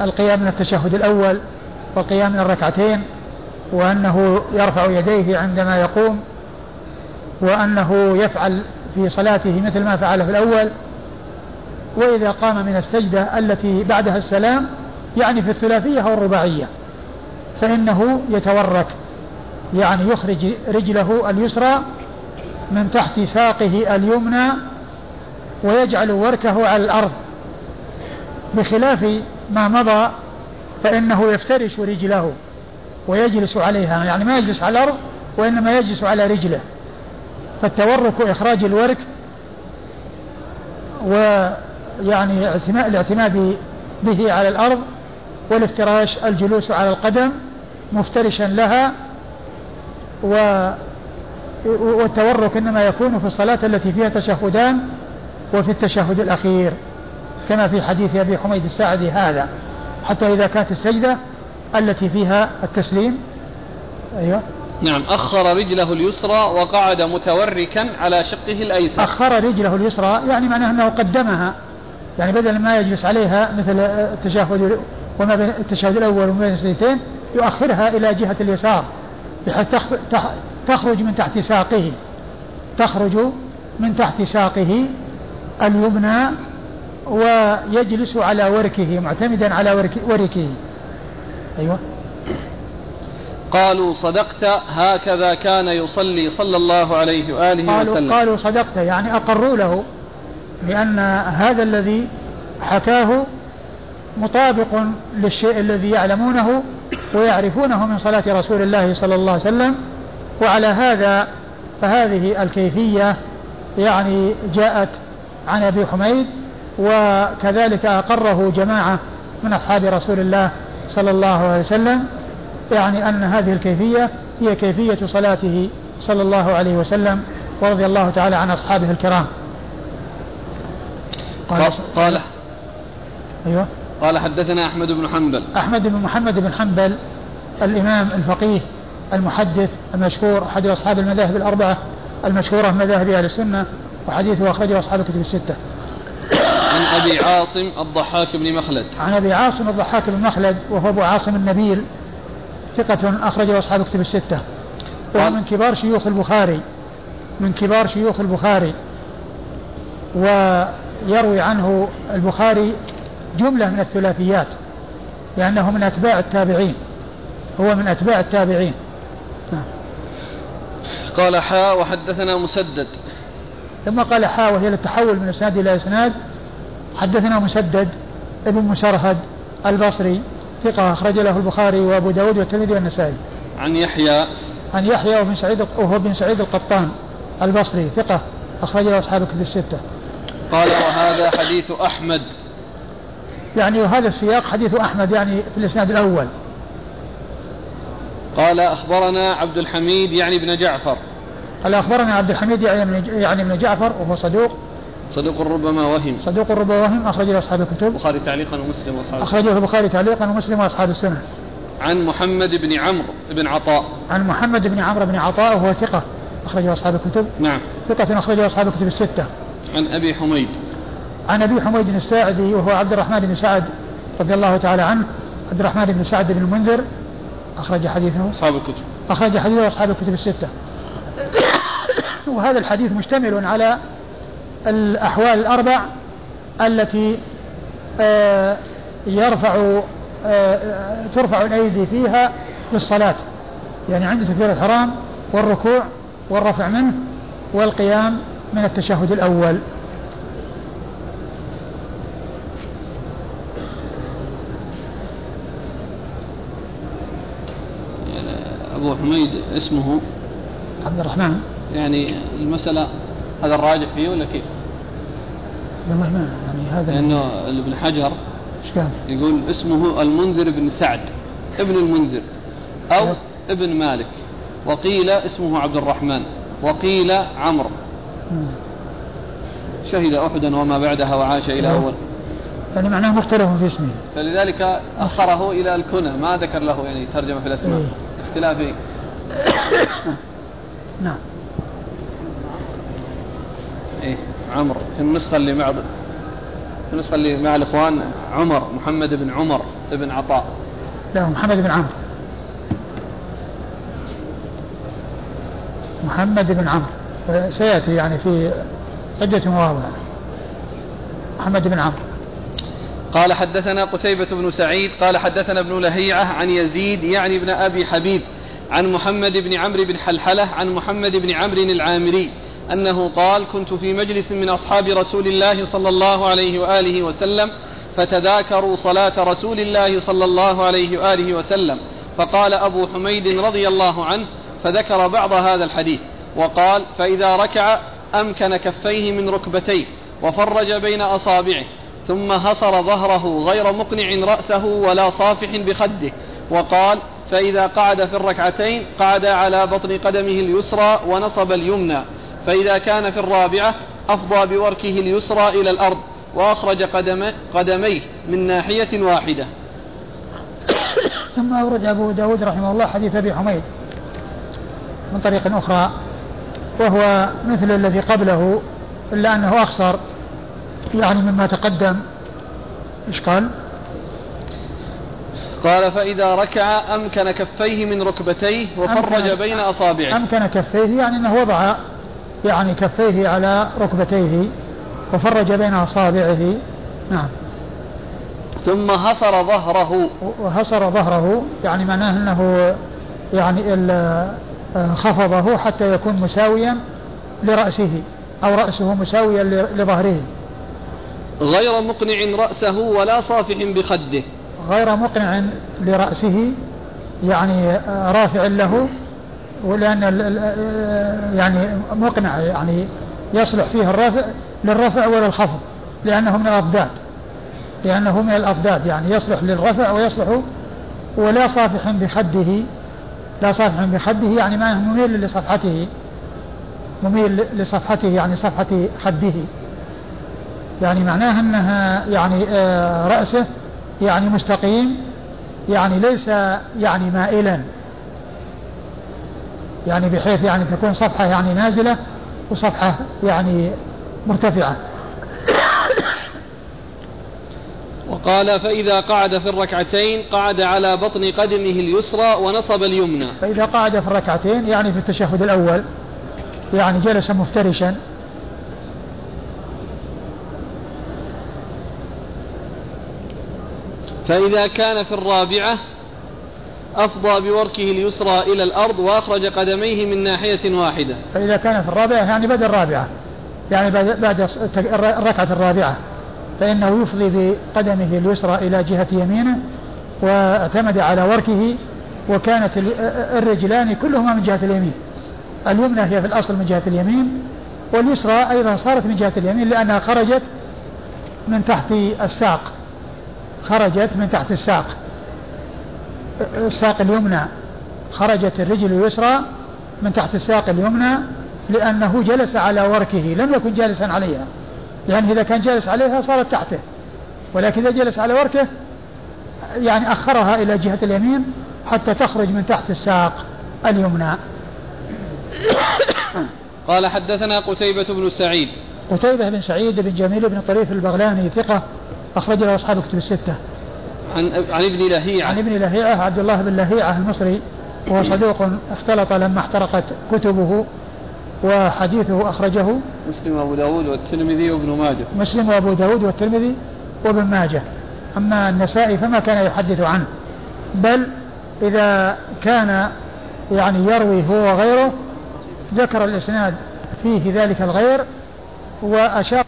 القيام من التشهد الأول والقيام من الركعتين وأنه يرفع يديه عندما يقوم وأنه يفعل في صلاته مثل ما فعل في الأول وإذا قام من السجدة التي بعدها السلام يعني في الثلاثية أو الرباعية فإنه يتورك يعني يخرج رجله اليسرى من تحت ساقه اليمنى ويجعل وركه على الأرض. بخلاف ما مضى فإنه يفترش رجله ويجلس عليها يعني ما يجلس على الأرض وإنما يجلس على رجله. فالتورك إخراج الورك ويعني الاعتماد به على الأرض والافتراش الجلوس على القدم مفترشا لها و والتورك إنما يكون في الصلاة التي فيها تشهدان وفي التشهد الأخير كما في حديث أبي حميد الساعدي هذا حتى إذا كانت السجدة التي فيها التسليم. أيوه. نعم. أخر رجله اليسرى وقعد متوركا على شقه الأيسر. أخر رجله اليسرى يعني معناه أنه قدمها يعني بدل ما يجلس عليها مثل التشهد وما بين التشهد الأول وما بين السجدتين يؤخرها إلى جهة اليسار بحيث تخرج من تحت ساقه تخرج من تحت ساقه اليمنى ويجلس على وركه معتمدا على وركه. أيوة. قالوا صدقت هكذا كان يصلي صلى الله عليه وآله قالوا وسلم. قالوا صدقت يعني أقروا له لأن هذا الذي حكاه مطابق للشيء الذي يعلمونه ويعرفونه من صلاة رسول الله صلى الله عليه وسلم. وعلى هذا فهذه الكيفية يعني جاءت عن أبي حميد وكذلك أقره جماعة من أصحاب رسول الله صلى الله عليه وسلم يعني أن هذه الكيفية هي كيفية صلاته صلى الله عليه وسلم ورضي الله تعالى عن أصحابه الكرام. قال, قال أيوه. قال حدثنا أحمد بن حنبل. أحمد بن محمد بن حنبل الإمام الفقيه المحدث المشهور أحد أصحاب المذاهب الأربعة المشهورة من مذاهب أهل السنة وحديثه أخرجه أصحاب الكتب الستة. عن أبي عاصم الضحاك بن مخلد. عن أبي عاصم الضحاك بن مخلد وهو أبو عاصم النبيل ثقة أخرجه أصحاب الكتب الستة. وهو من كبار شيوخ البخاري من كبار شيوخ البخاري ويروي عنه البخاري جملة من الثلاثيات لأنه من أتباع التابعين هو من أتباع التابعين. قال حاء وحدثنا مسدد ثم قال حاء وهي للتحول من إسناد إلى إسناد حدثنا مسدد ابن مسرهد البصري ثقة أخرج له البخاري وأبو داود والترمذي والنسائي. عن يحيى عن يحيى وبن سعيد وهو بن سعيد القطان البصري ثقة أخرج له أصحاب الكتب الستة. قال وهذا حديث أحمد. يعني وهذا السياق حديث أحمد يعني في الإسناد الأول. قال أخبرنا عبد الحميد يعني ابن جعفر. قال أخبرنا عبد الحميد يعني, يعني ابن جعفر وهو صدوق. صدوق ربما وهم. صدوق ربما وهم أخرج له أصحاب الكتب. البخاري تعليقا ومسلم وأصحاب أخرجه البخاري تعليقا ومسلم وأصحاب السنة. عن محمد بن عمرو بن عطاء. عن محمد بن عمرو بن عطاء وهو ثقة أخرجه أصحاب الكتب. نعم. ثقة أخرجه أصحاب الكتب الستة. عن أبي حميد. عن أبي حميد الساعدي وهو عبد الرحمن بن سعد رضي الله تعالى عنه عبد الرحمن بن سعد بن المنذر أخرج حديثه؟ أصحاب الكتب. أخرج حديثه أصحاب الكتب الستة. <coughs> وهذا الحديث مشتمل على الأحوال الأربع التي آه، يرفع آه، ترفع الأيدي فيها في الصلاة يعني عند تكبير الحرام والركوع والرفع منه والقيام من التشهد الأول. أبو حميد اسمه عبد الرحمن يعني المسألة هذا الراجح فيه ولا كيف؟ والله ما يعني هذا لأنه ابن حجر إيش كان؟ يقول اسمه المنذر بن سعد ابن المنذر أو أيوه. ابن مالك وقيل اسمه عبد الرحمن وقيل عمرو شهد أحدا وما بعدها وعاش إلى أيوه. أول يعني معناه مختلف في اسمه فلذلك أخره إلى الكنى ما ذكر له يعني ترجمة في الأسماء إيه. اختلاف <coughs> نعم. إيه عمرو في النسخة اللي مع في النسخة اللي مع الإخوان عمر محمد بن عمر بن عطاء. لا محمد بن عمرو. محمد بن عمرو. سيأتي يعني في عدة مواضع محمد بن عمرو. قال حدثنا قتيبة بن سعيد قال حدثنا ابن لهيعة عن يزيد يعني ابن أبي حبيب عن محمد بن عمرو بن حلحلة عن محمد بن عمرو العامري أنه قال كنت في مجلس من أصحاب رسول الله صلى الله عليه وآله وسلم فتذاكروا صلاة رسول الله صلى الله عليه وآله وسلم فقال أبو حميد رضي الله عنه فذكر بعض هذا الحديث وقال فإذا ركع أمكن كفيه من ركبتيه وفرج بين أصابعه ثم هصر ظهره غير مقنع رأسه ولا صافح بخده وقال فإذا قعد في الركعتين قعد على بطن قدمه اليسرى ونصب اليمنى فإذا كان في الرابعة أفضى بوركه اليسرى إلى الأرض وأخرج قدم قدميه من ناحية واحدة. ثم أورد أبو داود رحمه الله حديث أبي حميد من طريق أخرى وهو مثل الذي قبله إلا أنه أخصر يعني مما تقدم. إيش قال؟ قال فإذا ركع أمكن كفيه من ركبتيه وفرج بين أصابعه. أمكن كفيه يعني أنه وضع يعني كفيه على ركبتيه وفرج بين أصابعه. نعم. ثم هصر ظهره. وهصر ظهره يعني معناه أنه يعني خفضه حتى يكون مساويا لرأسه أو رأسه مساويا لظهره. غير مقنع رأسه ولا صافح بخده. غير مقنع لرأسه يعني رافع له ولأن يعني مقنع يعني يصلح فيه الرفع للرفع وللخفض لأنه من الأضداد لأنه من الأضداد يعني يصلح للرفع ويصلح ولا صافح بخده لا صافح بخده يعني ما مميل لصفحته مميل لصفحته يعني صفحة خده. يعني معناها أنها يعني آه، رأسه يعني مستقيم يعني ليس يعني مائلا. يعني بحيث يعني تكون صفحة يعني نازلة وصفحة يعني مرتفعة. وقال فإذا قعد في الركعتين قعد على بطن قدمه اليسرى ونصب اليمنى. فإذا قعد في الركعتين يعني في التشهد الأول يعني جلس مفترشا. فإذا كان في الرابعة أفضى بوركه اليسرى إلى الأرض وأخرج قدميه من ناحية واحدة. فإذا كان في الرابعة يعني بعد الرابعة يعني بعد الركعة الرابعة. فإنه يفضي بقدمه اليسرى إلى جهة يمينه واعتمد على وركه وكانت الرجلان كلهما من جهة اليمين. اليمنى هي في الأصل من جهة اليمين واليسرى أيضا صارت من جهة اليمين لأنها خرجت من تحت الساق. خرجت من تحت الساق. الساق اليمنى خرجت الرجل اليسرى من تحت الساق اليمنى لأنه جلس على وركه لم يكن جالسا عليها. يعني إذا كان جالس عليها صارت تحته. ولكن إذا جلس على وركه يعني أخرها إلى جهة اليمين حتى تخرج من تحت الساق اليمنى. قال حدثنا قتيبة بن سعيد. قتيبة بن سعيد بن جميل بن طريف البغلاني ثقة أخرج له أصحاب كتب الستة. عن عن ابن لهيعة. عن ابن لهيعة عبد الله بن لهيعة المصري وهو صدوق اختلط لما احترقت كتبه وحديثه أخرجه مسلم وأبو داود والترمذي وابن ماجه. مسلم وأبو داود والترمذي وابن ماجه. أما النسائي فما كان يحدث عنه. بل إذا كان يعني يروي هو وغيره ذكر الإسناد فيه ذلك الغير وأشار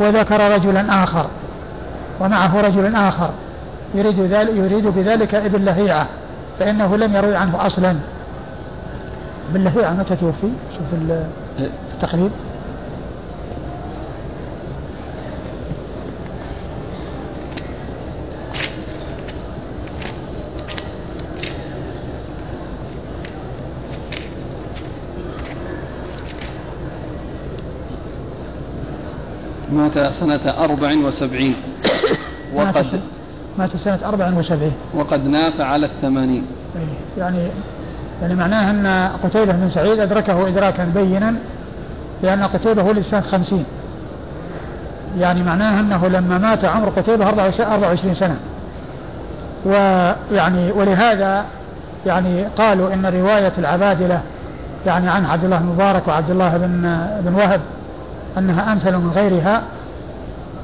وذكر رجلا آخر. ومعه رجل آخر يريد, ذلك يريد بذلك ابن لهيعة فإنه لم يروي عنه أصلا. ابن لهيعة متى توفي؟ شوف التقريب. مات سنة أربع وسبعين. <coughs> وقد مات سنة أربع وسبعين. وقد ناف على الثمانين. إيه، يعني يعني معناه أن قتيبة بن سعيد أدركه إدراكا بينا لأن قتيبة هو سنة خمسين. يعني معناه أنه لما مات عمر قتيبة 24 سنة. ويعني ولهذا يعني قالوا إن رواية العبادلة يعني عن عبد الله بن مبارك وعبد الله بن بن وهب أنها أمثل من غيرها.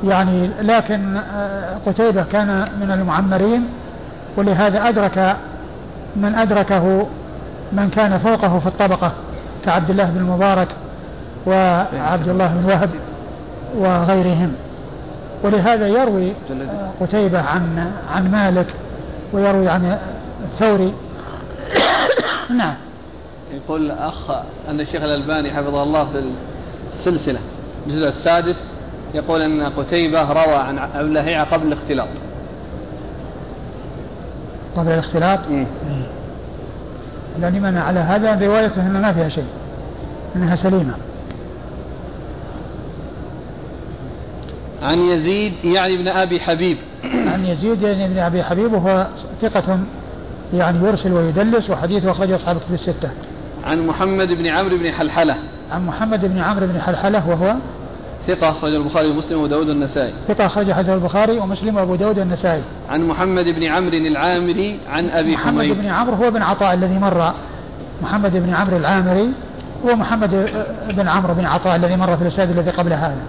يعني لكن آه، قتيبة كان من المعمرين ولهذا أدرك من أدركه من كان فوقه في الطبقة كعبد الله بن المبارك وعبد الله بن وهب وغيرهم. ولهذا يروي آه، قتيبة عن عن مالك ويروي عن الثوري. <coughs> نعم. يقول الأخ أن الشيخ الألباني حفظه الله في السلسلة. الجزء السادس يقول أن قتيبة روى عن أبي لهيعة قبل الاختلاط. قبل الاختلاط؟ مم. لأن من على هذا؟ روايته أنها ما فيها شيء أنها سليمة. عن يزيد يعني ابن أبي حبيب. <clears throat> عن يزيد يعني بن أبي حبيب وهو ثقة يعني يرسل ويدلس وحديثه أخرجه أصحاب كتب الستة. عن محمد بن عمرو بن حلحلة. عن محمد بن عمرو بن حلحلة وهو ثقة أخرج البخاري ومسلم وداود النسائي ثقة أخرج حديث البخاري ومسلم وأبو داود والنسائي. عن محمد بن عمرو العامري عن أبي محمد حميد بن عمرو هو بن عطاء الذي مر. محمد بن عمرو العامري ومحمد بن عمرو بن عطاء الذي مر في الإسناد الذي قبل هذا.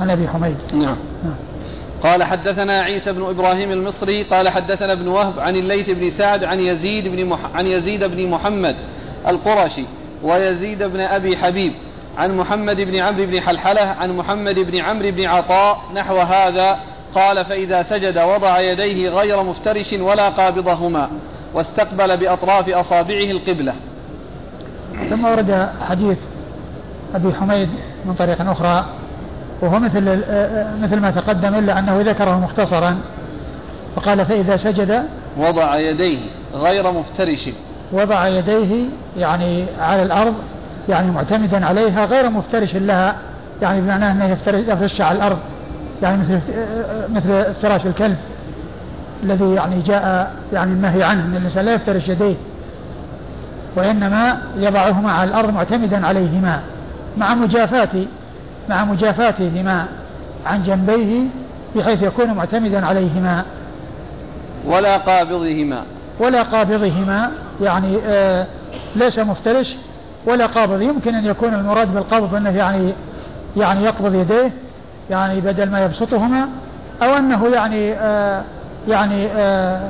عن أبي حميد. نعم. نعم. قال حدثنا عيسى بن إبراهيم المصري قال حدثنا ابن وهب عن الليث بن سعد عن يزيد بن مح... عن يزيد بن محمد القرشي. ويزيد بن أبي حبيب عن محمد بن عمرو بن حلحلة عن محمد بن عمرو بن عطاء نحو هذا قال فإذا سجد وضع يديه غير مفترش ولا قابضهما واستقبل بأطراف أصابعه القبلة. ثم ورد حديث أبي حميد من طريق أخرى وهو مثل مثل ما تقدم إلا أنه ذكره مختصرا فقال فإذا سجد وضع يديه غير مفترش. وضع يديه يعني على الأرض يعني معتمدا عليها غير مفترش لها يعني بمعنى أنه يفترش على الأرض يعني مثل مثل افتراش الكلب الذي يعني جاء يعني النهي عنه أن الإنسان لا يفترش يديه وإنما يضعهما على الأرض معتمدا عليهما مع مجافاة مع مجافاتهما عن جنبيه بحيث يكون معتمدا عليهما. ولا قابضهما. ولا قابضهما يعني آه ليس مفترش ولا قابض يمكن أن يكون المراد بالقبض أنه يعني يعني يقبض يديه يعني بدل ما يبسطهما أو أنه يعني آه يعني آه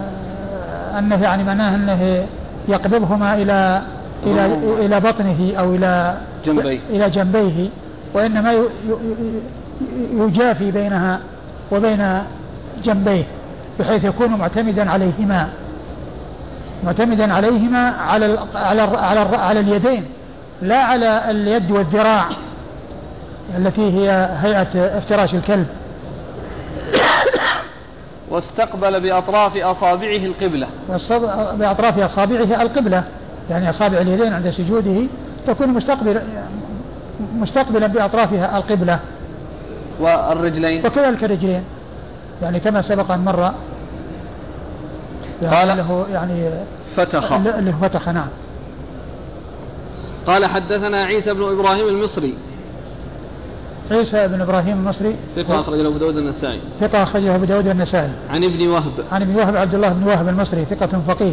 أنه يعني معناه أنه يقبضهما إلى إلى إلى بطنه أو إلى جنبيه. إلى جنبيه ي- يجافي بينها وبين جنبيه بحيث يكون معتمدا عليهما. معتمدا عليهما على ال على ال على, ال على اليدين لا على اليد والذراع التي هي هيئة افتراش الكلب. <coughs> واستقبل بأطراف أصابعه القبلة. بأطراف أصابعه القبلة يعني أصابع اليدين عند سجوده تكون مستقبل مستقبلا بأطرافها القبلة. والرجلين؟ وكذلك الرجلين يعني كما سبق أن مر يعني قال- له يعني فتخ. هو فتخ نعم. قال حدثنا عيسى بن إبراهيم المصري. عيسى بن إبراهيم المصري. ثقة أخرج له أبو داود النسائي. ثقة أخرجه أبو داود والنسائي عن ابن وهب. عن ابن وهب عبد الله بن وهب المصري ثقة فقيه.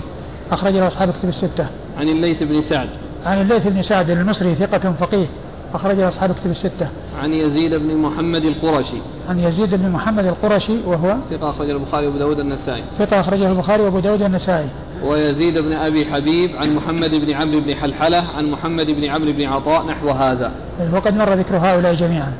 أخرج له أصحاب كتب الستة. عن الليث بن سعد. عن الليث بن سعد المصري ثقة فقيه. أخرج له أصحاب كتب الستة. عن يزيد بن محمد القرشي. عن يزيد بن محمد القرشي وهو ثقة أخرج البخاري وأبو داود النسائي. ثقة أخرجه البخاري وأبو داود والنسائي ويزيد بن أبي حبيب عن محمد بن عمرو بن حلحلة عن محمد بن عمرو بن عطاء نحو هذا. وقد مر ذكر هؤلاء جميعا.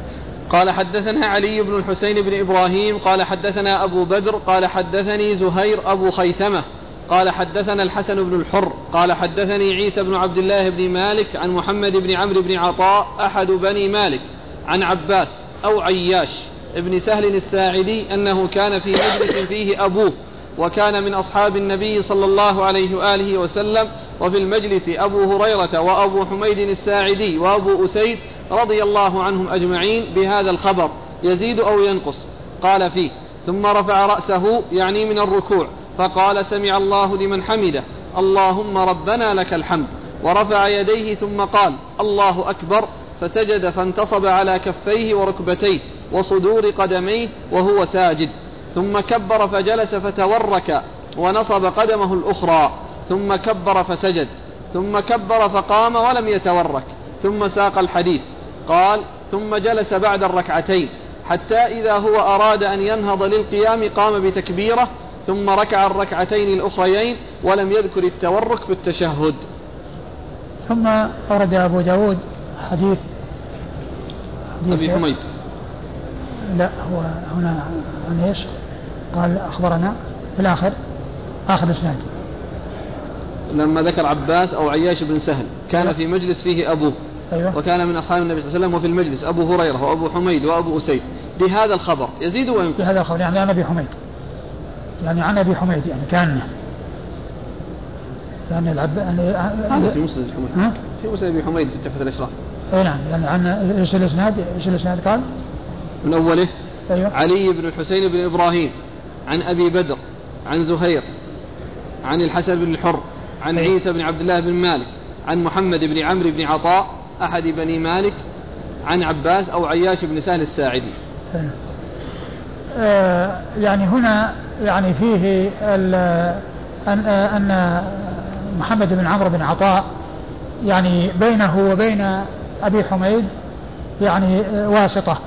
قال حدثنا علي بن الحسين بن إبراهيم قال حدثنا أبو بدر قال حدثني زهير أبو خيثمة. قال حدثنا الحسن بن الحر قال حدثني عيسى بن عبد الله بن مالك عن محمد بن عمرو بن عطاء أحد بني مالك عن عباس أو عياش ابن سهل الساعدي أنه كان في مجلس فيه أبوه وكان من أصحاب النبي صلى الله عليه وآله وسلم وفي المجلس أبو هريرة وأبو حميد الساعدي وأبو أسيد رضي الله عنهم أجمعين بهذا الخبر يزيد أو ينقص قال فيه ثم رفع رأسه يعني من الركوع فقال سمع الله لمن حمده اللهم ربنا لك الحمد ورفع يديه ثم قال الله أكبر فسجد فانتصب على كفيه وركبتيه وصدور قدميه وهو ساجد. ثم كبر فجلس فتورك ونصب قدمه الأخرى ثم كبر فسجد ثم كبر فقام ولم يتورك ثم ساق الحديث. قال ثم جلس بعد الركعتين حتى إذا هو أراد أن ينهض للقيام قام بتكبيره ثم ركع الركعتين الأخريين ولم يذكر التورك في التشهد. ثم أورد أبو داود حديث حديث- أبي حميد. لا هو هنا عن إيش؟ قال أخبرنا في الآخر آخر إسناد. لما ذكر عباس أو عياش بن سهل كان أيوة. في مجلس فيه أبوه. أيوة. وكان من أصحاب النبي صلى الله عليه وسلم وفي المجلس أبو هريرة وأبو حميد وأبو أسيد. بهذا الخبر يزيد وينقص. بهذا الخبر يعني عن أبي حميد. يعني عن أبي حميد يعني كان يعني العب يعني هذا في مسند الحميد في مسند أبي حميد في تحفه الاشراف اي نعم يعني عن إيش الإسناد إيش الإسناد قال؟ من أوله أيوة. علي بن الحسين بن إبراهيم عن أبي بدر عن زهير عن الحسن بن الحر عن أيوة. عيسى بن عبد الله بن مالك عن محمد بن عمرو بن عطاء أحد بني مالك عن عباس أو عياش بن سهل الساعدي. أيوة. آه يعني هنا يعني فيه أن أن محمد بن عمرو بن عطاء يعني بينه وبين أبي حميد يعني واسطة.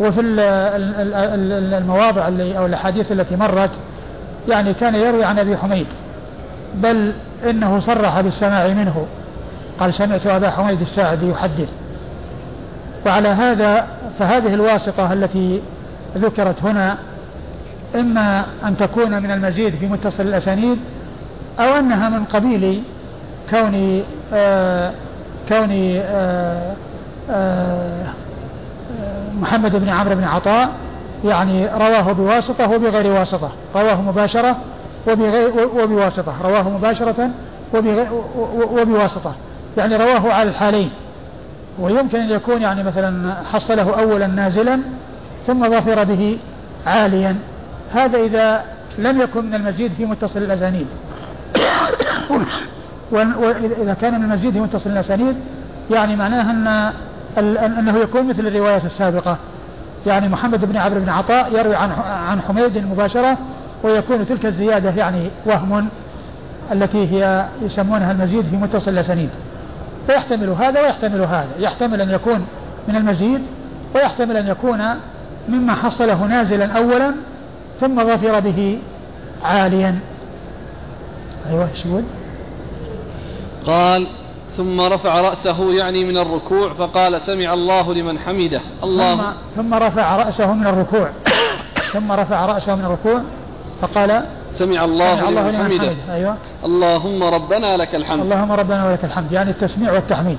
وفي المواضع اللي أو الأحاديث التي مرت يعني كان يروي عن أبي حميد بل إنه صرح بالسماع منه. قال سمعت أبا حميد الساعدي يحدث. وعلى هذا فهذه الواسطة التي ذكرت هنا إما أن تكون من المزيد في متصل الأسانيد أو أنها من قبيل كون آه كون آه آه محمد بن عمرو بن عطاء يعني رواه بواسطة وبغير واسطة. رواه مباشرة وبغير وبواسطة. رواه مباشرة وبواسطة. يعني رواه على الحالين. ويمكن أن يكون يعني مثلا حصله أولا نازلا ثم ظفر به عاليا. هذا إذا لم يكن من المزيد في متصل الأسانيد. وإذا كان من المزيد في متصل الأسانيد يعني معناه أن أنه يكون مثل الروايات السابقة. يعني محمد بن عمرو بن عطاء يروي عن عن حميد مباشرة ويكون تلك الزيادة يعني وهم التي هي يسمونها المزيد في متصل الأسانيد. ويحتمل هذا ويحتمل هذا. يحتمل أن يكون من المزيد ويحتمل أن يكون مما حصله نازلا أولا ثم ظفر به عاليا. أيوة إيش يقول؟ قال ثم رفع رأسه يعني من الركوع فقال سمع الله لمن حمده. الله. ثم, ثم رفع رأسه من الركوع. <coughs> ثم رفع رأسه من الركوع فقال سمع الله, سمع الله لمن, لمن حمده, حمده. أيوة. اللهم ربنا لك الحمد. اللهم ربنا ولك الحمد. يعني التسميع والتحميد.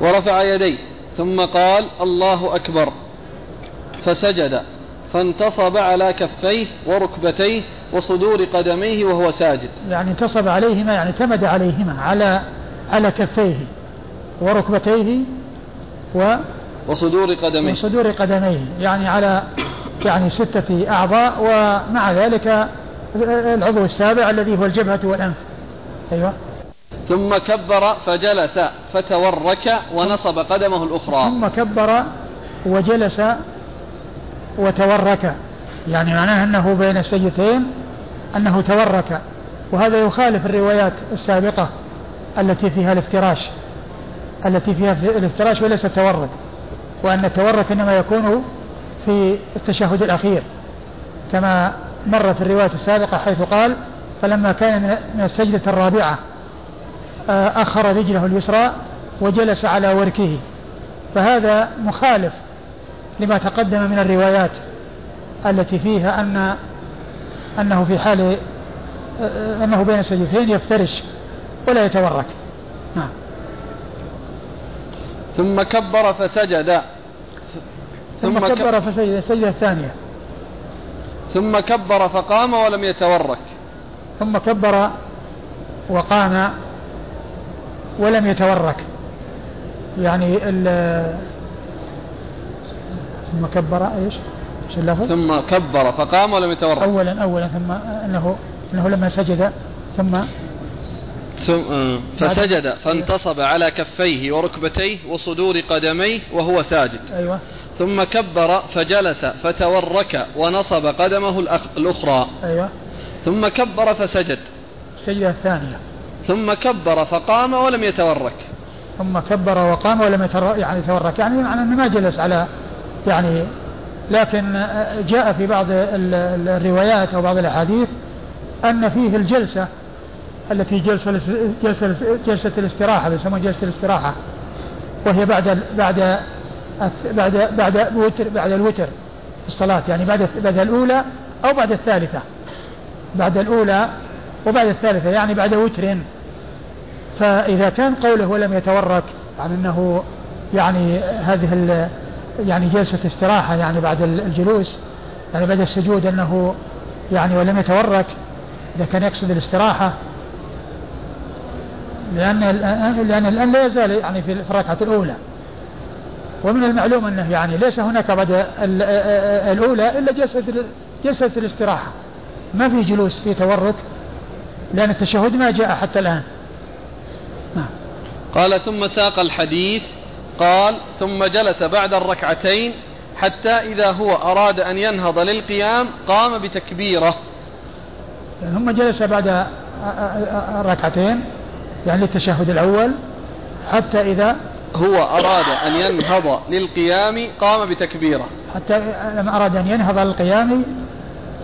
ورفع يديه ثم قال الله أكبر. فسجد فانتصب على كفيه وركبتيه وصدور قدميه وهو ساجد. يعني انتصب عليهما يعني اعتمد عليهما على على كفيه وركبتيه و وصدور قدميه. وصدور قدميه يعني على يعني ستة أعضاء ومع ذلك العضو السابع الذي هو الجبهة والأنف. أيوة. ثم كبر فجلس فتورك ونصب قدمه الأخرى. ثم كبر وجلس وتورك. يعني معناه أنه بين السجدتين أنه تورك. وهذا يخالف الروايات السابقة التي فيها الافتراش التي فيها الافتراش وليس التورك. وأن التورك إنما يكون في التشهد الأخير. كما مر في الرواية السابقة حيث قال فلما كان من السجدة الرابعة آه، أخر رجله اليسرى وجلس على وركه. فهذا مخالف لما تقدم من الروايات التي فيها أن أنه في حال أنه بين السجدتين يفترش ولا يتورك. نعم. ثم كبر فسجد. ثم, ثم كبر فسجد السجدة الثانية. ثم كبر فقام ولم يتورك. ثم كبر وقام ولم يتورك. يعني ثم كبر إيش؟ إيش اللفظ؟ ثم كبر فقام ولم يتورع اولا اولا ثم إنه إنه لما سجد ثم ثم آه، فسجد فانتصب على كفيه وركبتيه وصدور قدميه وهو ساجد. أيوة. ثم كبر فجلس فتورك ونصب قدمه الأخرى. أيوة. ثم كبر فسجد. السجدة الثانية. ثم كبر فقام ولم يتورك. ثم كبر وقام ولم يتورك يعني يتورك يعني معنى أنه ما جلس على يعني لكن جاء في بعض الروايات أو بعض الأحاديث أن فيه الجلسة التي جلسة جلسة جلسة الاستراحة يسمونها جلسة الاستراحة وهي بعد بعد بعد بعد وتر بعد الوتر الصلاة يعني بعد بعد الأولى أو بعد الثالثة. بعد الأولى وبعد الثالثة يعني بعد وتر. فإذا كان قوله ولم يتورك عن أنه يعني هذه يعني جلسة استراحة يعني بعد الجلوس يعني بعد السجود أنه يعني ولم يتورك إذا كان يقصد الاستراحة. لأن لأن الآن لا يزال يعني في الركعة الأولى. ومن المعلوم أنه يعني ليس هناك بعد الأولى إلا جلسة جلسة الاستراحة. ما في جلوس في تورك لأن التشهد ما جاء حتى الآن. نعم. قال ثم ساق الحديث قال ثم جلس بعد الركعتين حتى إذا هو أراد أن ينهض للقيام قام بتكبيرة. ثم جلس بعد الركعتين يعني التشهد الأول حتى إذا هو أراد أن ينهض للقيام قام بتكبيرة. حتى لما أراد أن ينهض للقيام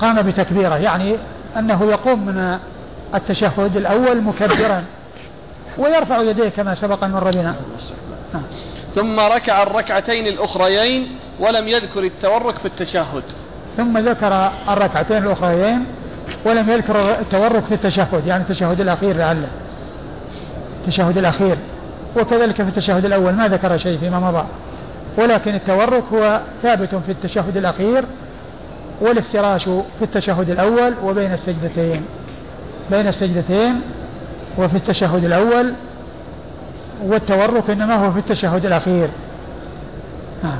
قام بتكبيرة يعني أنه يقوم من التشهد الأول مكبرا ويرفع يديه كما سبق أن مر بنا. ثم ركع الركعتين الأخريين ولم يذكر التورك في التشهد. ثم ذكر الركعتين الأخريين ولم يذكر التورك في التشهد يعني التشهد الأخير لعله. التشهد الأخير. وكذلك في التشهد الأول ما ذكر شيء فيما مضى. ولكن التورك هو ثابت في التشهد الأخير والافتراش في التشهد الأول وبين السجدتين. بين السجدتين وفي التشهد الأول والتورك إنما هو في التشهد الأخير. نعم.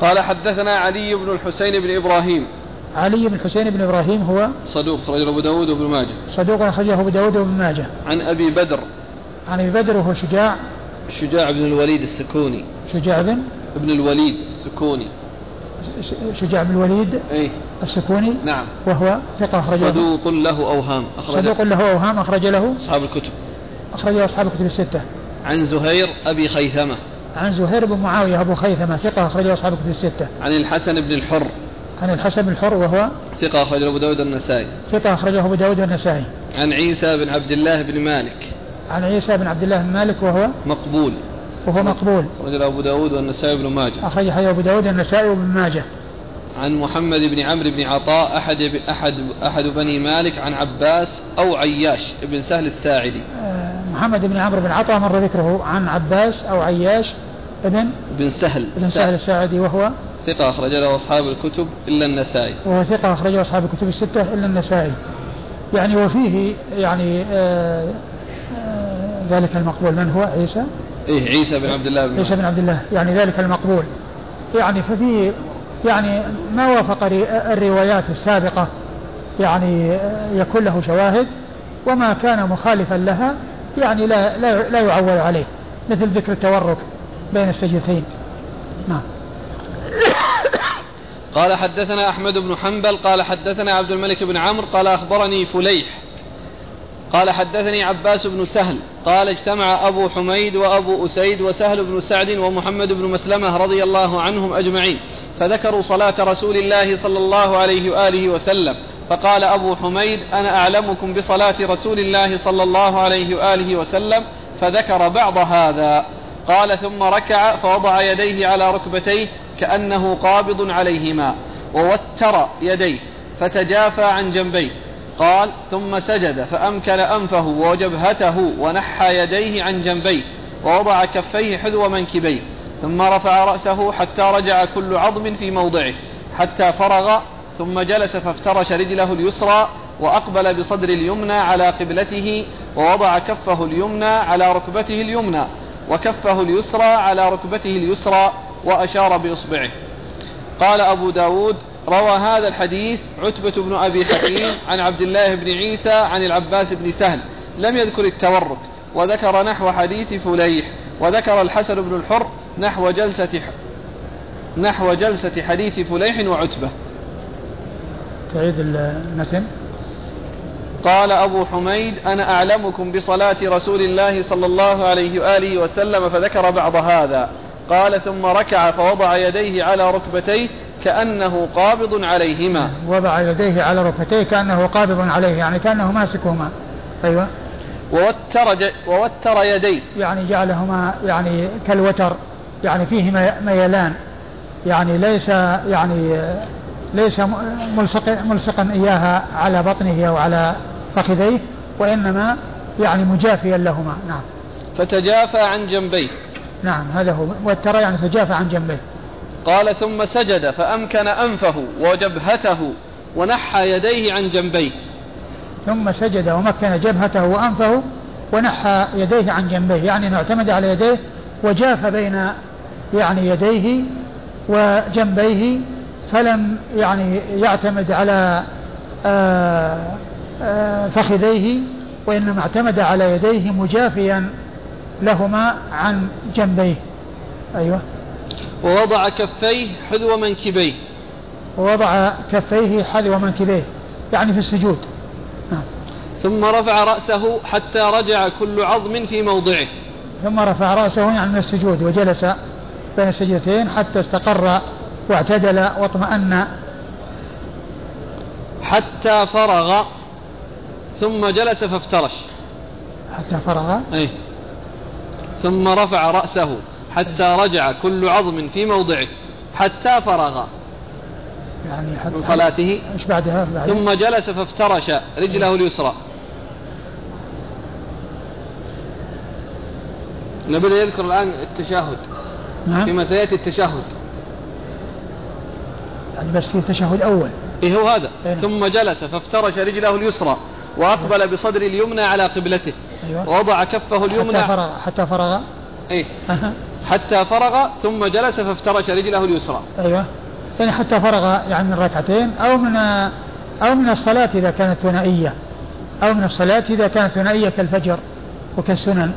قال حدثنا علي بن الحسين بن إبراهيم. علي بن الحسين بن إبراهيم هو صدوق أخرجه أبو داود وابن ماجه. صدوق أخرجه أبو داود وابن ماجه. عن أبي بدر. عن أبي بدر وهو شجاع. شجاع بن الوليد السكوني. شجاع بن ابن الوليد السكوني. شجاع بن الوليد اي السكوني. نعم. وهو ثقة أخرج صدوق له أوهام أخرج صدوق له أوهام أخرج له. أصحاب الكتب. أخرج له أصحاب الكتب الستة. عن زهير أبي خيثمة. عن زهير بن معاوية أبو خيثمة ثقة أخرج له أصحاب الكتب الستة. عن الحسن بن الحر. عن الحسن بن الحر وهو ثقة أخرجه أبو داود النسائي. ثقة أخرجه أبو داود النسائي. عن عيسى بن عبد الله بن مالك. عن عيسى بن عبد الله بن مالك وهو مقبول. وهو مقبول. أخرجه أبو داود والنسائي بن ماجه. أخرج حديث أبو داود والنسائي وابن ماجه. عن محمد بن عمرو بن عطاء أحد أحد أحد بني مالك عن عباس أو عياش بن سهل الساعدي. آه، محمد بن عمرو بن عطاء مر ذكره عن عباس أو عياش ابن بن سهل. بن سهل الساعدي وهو ثقة أخرج له أصحاب الكتب إلا النسائي. وهو ثقة أخرجه أصحاب الكتب الستة إلا النسائي. يعني وفيه يعني آه آه ذلك المقبول. من هو؟ عيسى؟ إيه عيسى بن عبد الله بن عيسى بن عبد الله. يعني ذلك المقبول. يعني ففي يعني ما وافق الروايات السابقة. يعني آه، يكون له شواهد وما كان مخالفا لها. يعني لا لا, لا يعول عليه مثل ذكر التورك بين السجدتين. نعم. قال حدثنا أحمد بن حنبل قال حدثنا عبد الملك بن عمرو قال أخبرني فليح. قال حدثني عباس بن سهل قال اجتمع أبو حميد وأبو أسيد وسهل بن سعد ومحمد بن مسلمة رضي الله عنهم أجمعين فذكروا صلاة رسول الله صلى الله عليه وآله وسلم. فقال أبو حميد أنا أعلمكم بصلاة رسول الله صلى الله عليه وآله وسلم فذكر بعض هذا. قال ثم ركع فوضع يديه على ركبتيه كأنه قابض عليهما ووتر يديه فتجافى عن جنبيه. قال ثم سجد فأمكن أنفه وجبهته ونحى يديه عن جنبيه ووضع كفيه حذو منكبيه ثم رفع رأسه حتى رجع كل عظم في موضعه حتى فرغ ثم جلس فافترش رجله اليسرى وأقبل بصدر اليمنى على قبلته ووضع كفه اليمنى على ركبته اليمنى وكفه اليسرى على ركبته اليسرى وأشار بإصبعه. قال أبو داود روى هذا الحديث عتبة بن أبي حكيم عن عبد الله بن عيسى عن العباس بن سهل لم يذكر التورك وذكر نحو حديث فليح وذكر الحسن بن الحر نحو جلسة نحو جلسة حديث فليح وعتبة. تعيد المتن قال أبو حميد أنا أعلمكم بصلاة رسول الله صلى الله عليه وآله وسلم فذكر بعض هذا. قال ثم ركع فوضع يديه على ركبتيه كأنه قابض عليهما. وضع يديه على ركبتيه كأنه قابض عليه يعني كأنه ماسكهما. أيوة. ووتر, ج... ووتر يديه. يعني جعلهما يعني كالوتر يعني فيه ميلان. يعني ليس يعني ليس ملصق ملصقا إياها على بطنه أو على فخذيه وإنما يعني مجافيا لهما. نعم. فتجافى عن جنبيه. نعم هذا هو. وترى يعني تجافى عن جنبيه. قال ثم سجد فأمكن أنفه وجبهته ونحى يديه عن جنبيه. ثم سجد ومكن جبهته وأنفه ونحى يديه عن جنبيه. يعني إنه اعتمد على يديه وجاف بين يعني يديه وجنبيه فلم يعني يعتمد على آه، آه، فخذيه وإنما اعتمد على يديه مجافيا لهما عن جنبيه. أيوه. ووضع كفيه حذو منكبيه. ووضع كفيه حذو منكبيه يعني في السجود. نعم. ثم رفع رأسه حتى رجع كل عظم في موضعه. ثم رفع رأسه يعني من السجود وجلس بين السجدتين حتى استقر واعتدل واطمأن. حتى فرغ ثم جلس فافترش. حتى فرغ. أي ثم رفع رأسه حتى رجع كل عظم في موضعه. حتى فرغ. يعني حتى من صلاته. إيش بعدها, بعدها ثم جلس فافترش رجله اليسرى. نبدأ يذكر الآن التشهد. نعم. فيما سيأتي التشهد. يعني بس في التشهد أول إيه هو هذا؟ إيه. ثم جلس فافترش رجله اليسرى وأقبل بصدر اليمنى على قبلته. أيوة. ووضع كفه اليمنى. حتى فرغ. حتى فرغ. إيه. حتى فرغ ثم جلس فافترش رجله اليسرى. أيوة. يعني حتى فرغ يعني من ركعتين أو من أو من الصلاة إذا كانت ثنائية. أو من الصلاة إذا كانت ثنائية كالفجر وكالسنن.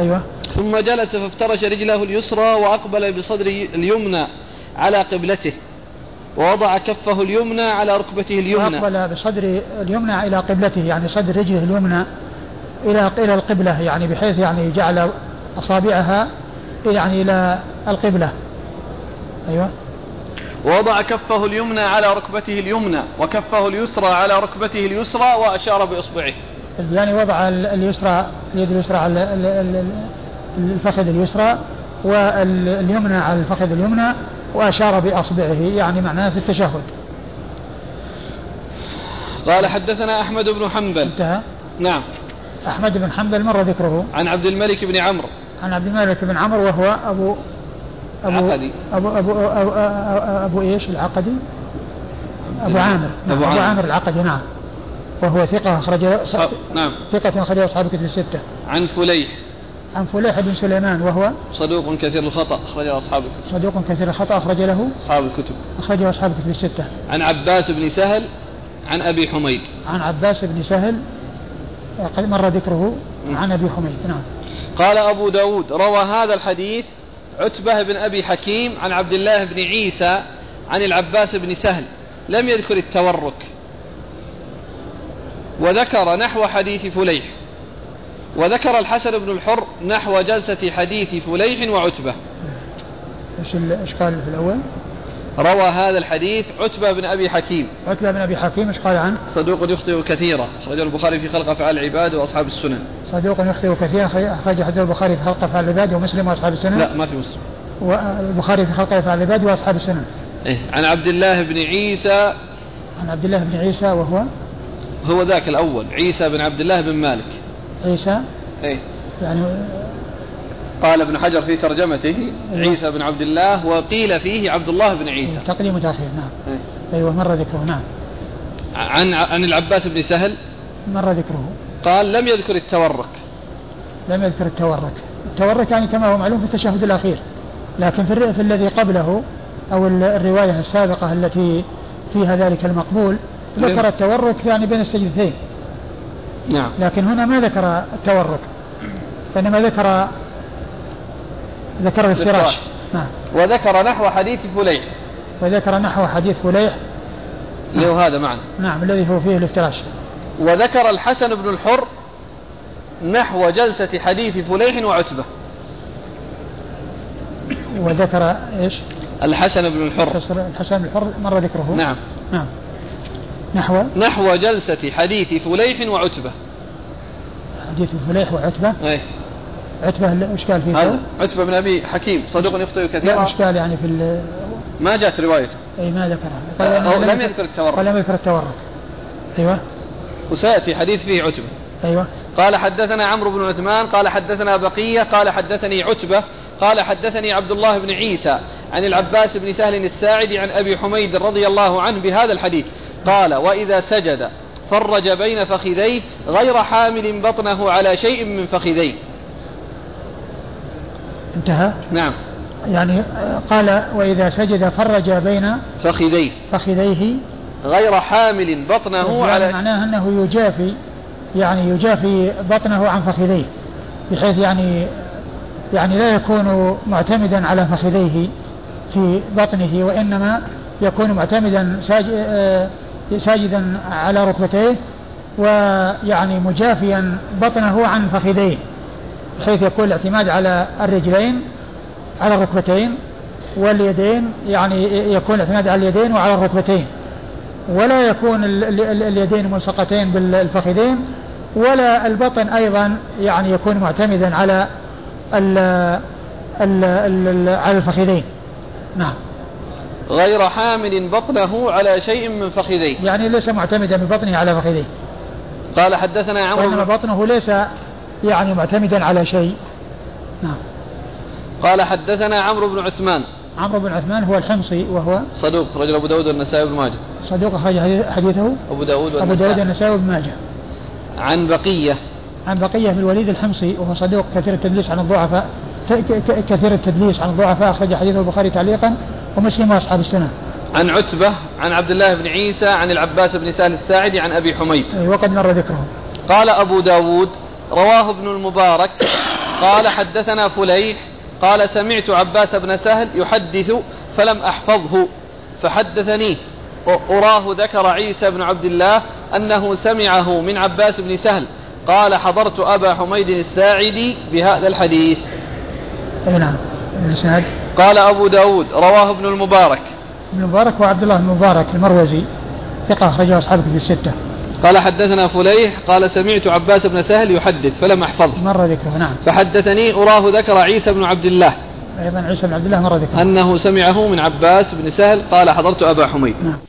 أيوة. ثم جلس فافترش رجله اليسرى وأقبل بصدر اليمنى على قبلته. ووضع كفه اليمنى على ركبته اليمنى. وأقبل بصدر اليمنى إلى قبلته يعني صدر رجله اليمنى إلى إلى القبلة يعني بحيث يعني جعل أصابعها يعني إلى القبلة. أيوة. ووضع كفه اليمنى على ركبته اليمنى وكفه اليسرى على ركبته اليسرى وأشار بإصبعه. يعني وضع اليسرى اليد اليسرى على الفخذ اليسرى واليمنى على الفخذ اليمنى وأشار بأصبعه يعني معناه في التشهد. قال حدثنا أحمد بن حنبل. انتهى؟ نعم. أحمد بن حنبل مر ذكره. عن عبد الملك بن عمرو. عن عبد الملك بن عمرو وهو أبو أبو عقدي أبو أبو, أبو, أبو, أبو إيش؟ العقدي؟ أبو عامر. نعم أبو, أبو عامر. العقدي نعم. وهو ثقة أخرج نعم. ثقة أخرج أصحاب الكتب الستة. عن فليح. عن فليح بن سليمان وهو صدوق كثير الخطأ أخرج له أصحاب الكتب. صدوق كثير الخطأ أخرج له أصحاب الكتب. أخرجه أصحاب الكتب الستة. عن عباس بن سهل عن أبي حميد. عن عباس بن سهل قد مر ذكره عن أبي حميد نعم. قال أبو داود روى هذا الحديث عتبة بن أبي حكيم عن عبد الله بن عيسى عن العباس بن سهل لم يذكر التورك. وذكر نحو حديث فليح. وذكر الحسن بن الحر نحو جلسة حديث فليح وعتبة. إيش الاشكال في الأول؟ روى هذا الحديث عتبة بن أبي حكيم. عتبة بن أبي حكيم إيش قال عنه؟ صدوق يخطئ كثيرا أخرجه البخاري في خلق أفعال العباد وأصحاب السنن. صدوق يخطئ كثيرا أخرج حديث البخاري في خلق أفعال العباد ومسلم وأصحاب السنن. لا ما في مسلم. والبخاري في خلق أفعال العباد وأصحاب السنن. إيه عن عبد الله بن عيسى. عن عبد الله بن عيسى وهو؟ هو ذاك الأول عيسى بن عبد الله بن مالك. عيسى إيه. يعني قال ابن حجر في ترجمته عيسى بن عبد الله وقيل فيه عبد الله بن عيسى. تقديم وتأخير نعم. أي. أيوة مر ذكره نعم. عن عن العباس بن سهل. مر ذكره. قال لم يذكر التورك. لم يذكر التورك. التورك يعني كما هو معلوم في التشهد الأخير. لكن في, في الذي قبله أو الرواية السابقة التي فيها ذلك المقبول ذكر التورك يعني بين السجدتين. نعم. لكن هنا ما ذكر التورك فإنما ذكر ذكر الافتراش نعم. وذكر نحو حديث فليح. وذكر نحو حديث فليح. اللي هو هذا معنا نعم الذي هو فيه الافتراش. وذكر الحسن بن الحر نحو جلسة حديث فليح وعتبة. وذكر إيش؟ الحسن بن الحر. الحسن بن الحر مر ذكره. نعم. نعم. نحو نحو جلسة حديث فليح وعتبة. حديث فليح وعتبة. إيه. عتبة إيش قال فيه؟ هذا؟ عتبة بن أبي حكيم صدوق يخطئ كثيرا. إيش قال يعني في ما جاءت روايته اي ما ذكرها. قال لم يذكر التورك. لم يذكر التورك. أيوه. وسيأتي حديث فيه عتبة. أيوة. قال حدثنا عمرو بن عثمان قال حدثنا بقية قال حدثني عتبة قال حدثني عبد الله بن عيسى عن العباس بن سهل الساعدي عن أبي حميد رضي الله عنه بهذا الحديث. قال وإذا سجد فرج بين فخذيه غير حامل بطنه على شيء من فخذيه. انتهى؟ نعم. يعني قال وإذا سجد فرج بين فخذيه. فخذيه. غير حامل بطنه يعني على معناه أنه يجافي يعني يجافي بطنه عن فخذيه بحيث يعني يعني لا يكون معتمدا على فخذيه في بطنه وإنما يكون معتمدا آه، ساجدا على ركبتيه ويعني مجافيا بطنه عن فخذيه بحيث يكون الاعتماد على الرجلين على الركبتين واليدين يعني يكون الاعتماد على اليدين وعلى الركبتين. ولا يكون اليدين ملصقتين بالفخذين ولا البطن أيضا يعني يكون معتمدا على ال ال ال على الفخذين. نعم. غير حامل بطنه على شيء من فخذيه. يعني ليس معتمدا ببطنه على فخذيه. قال حدثنا عمرو وإنما بطنه ليس يعني معتمدا على شيء. نعم. قال حدثنا عمرو بن عثمان. عمرو بن عثمان هو الحمصي وهو صدوق رجل أبو داود والنسائي بن ماجه. صدوق أخرج حديثه أبو داود أبو داود والنسائي بن ماجه. عن بقية. عن بقية بن الوليد الحمصي وهو صدوق كثير التدليس عن الضعفاء كثير التدليس عن الضعفاء أخرج حديثه البخاري تعليقا. ومسلم وأصحاب السنة. عن عتبة عن عبد الله بن عيسى عن العباس بن سهل الساعدي عن أبي حميد. وقد مر ذكره. قال أبو داود رواه ابن المبارك. قال حدثنا فليح. قال سمعت عباس بن سهل يحدث فلم أحفظه. فحدثني. أراه ذكر عيسى بن عبد الله أنه سمعه من عباس بن سهل. قال حضرت أبا حميد الساعدي بهذا الحديث. أي نعم قال أبو داود رواه ابن المبارك. ابن المبارك وعبد الله المبارك المروزي ثقة أخرجه أصحابه في الستة. قال حدثنا فليح قال سمعت عباس بن سهل يحدث فلم أحفظه. مر ذكره نعم. فحدثني أراه ذكر عيسى بن عبد الله. أيضا عيسى بن عبد الله مر ذكره. أنه سمعه من عباس بن سهل قال حضرت أبا حميد. نعم.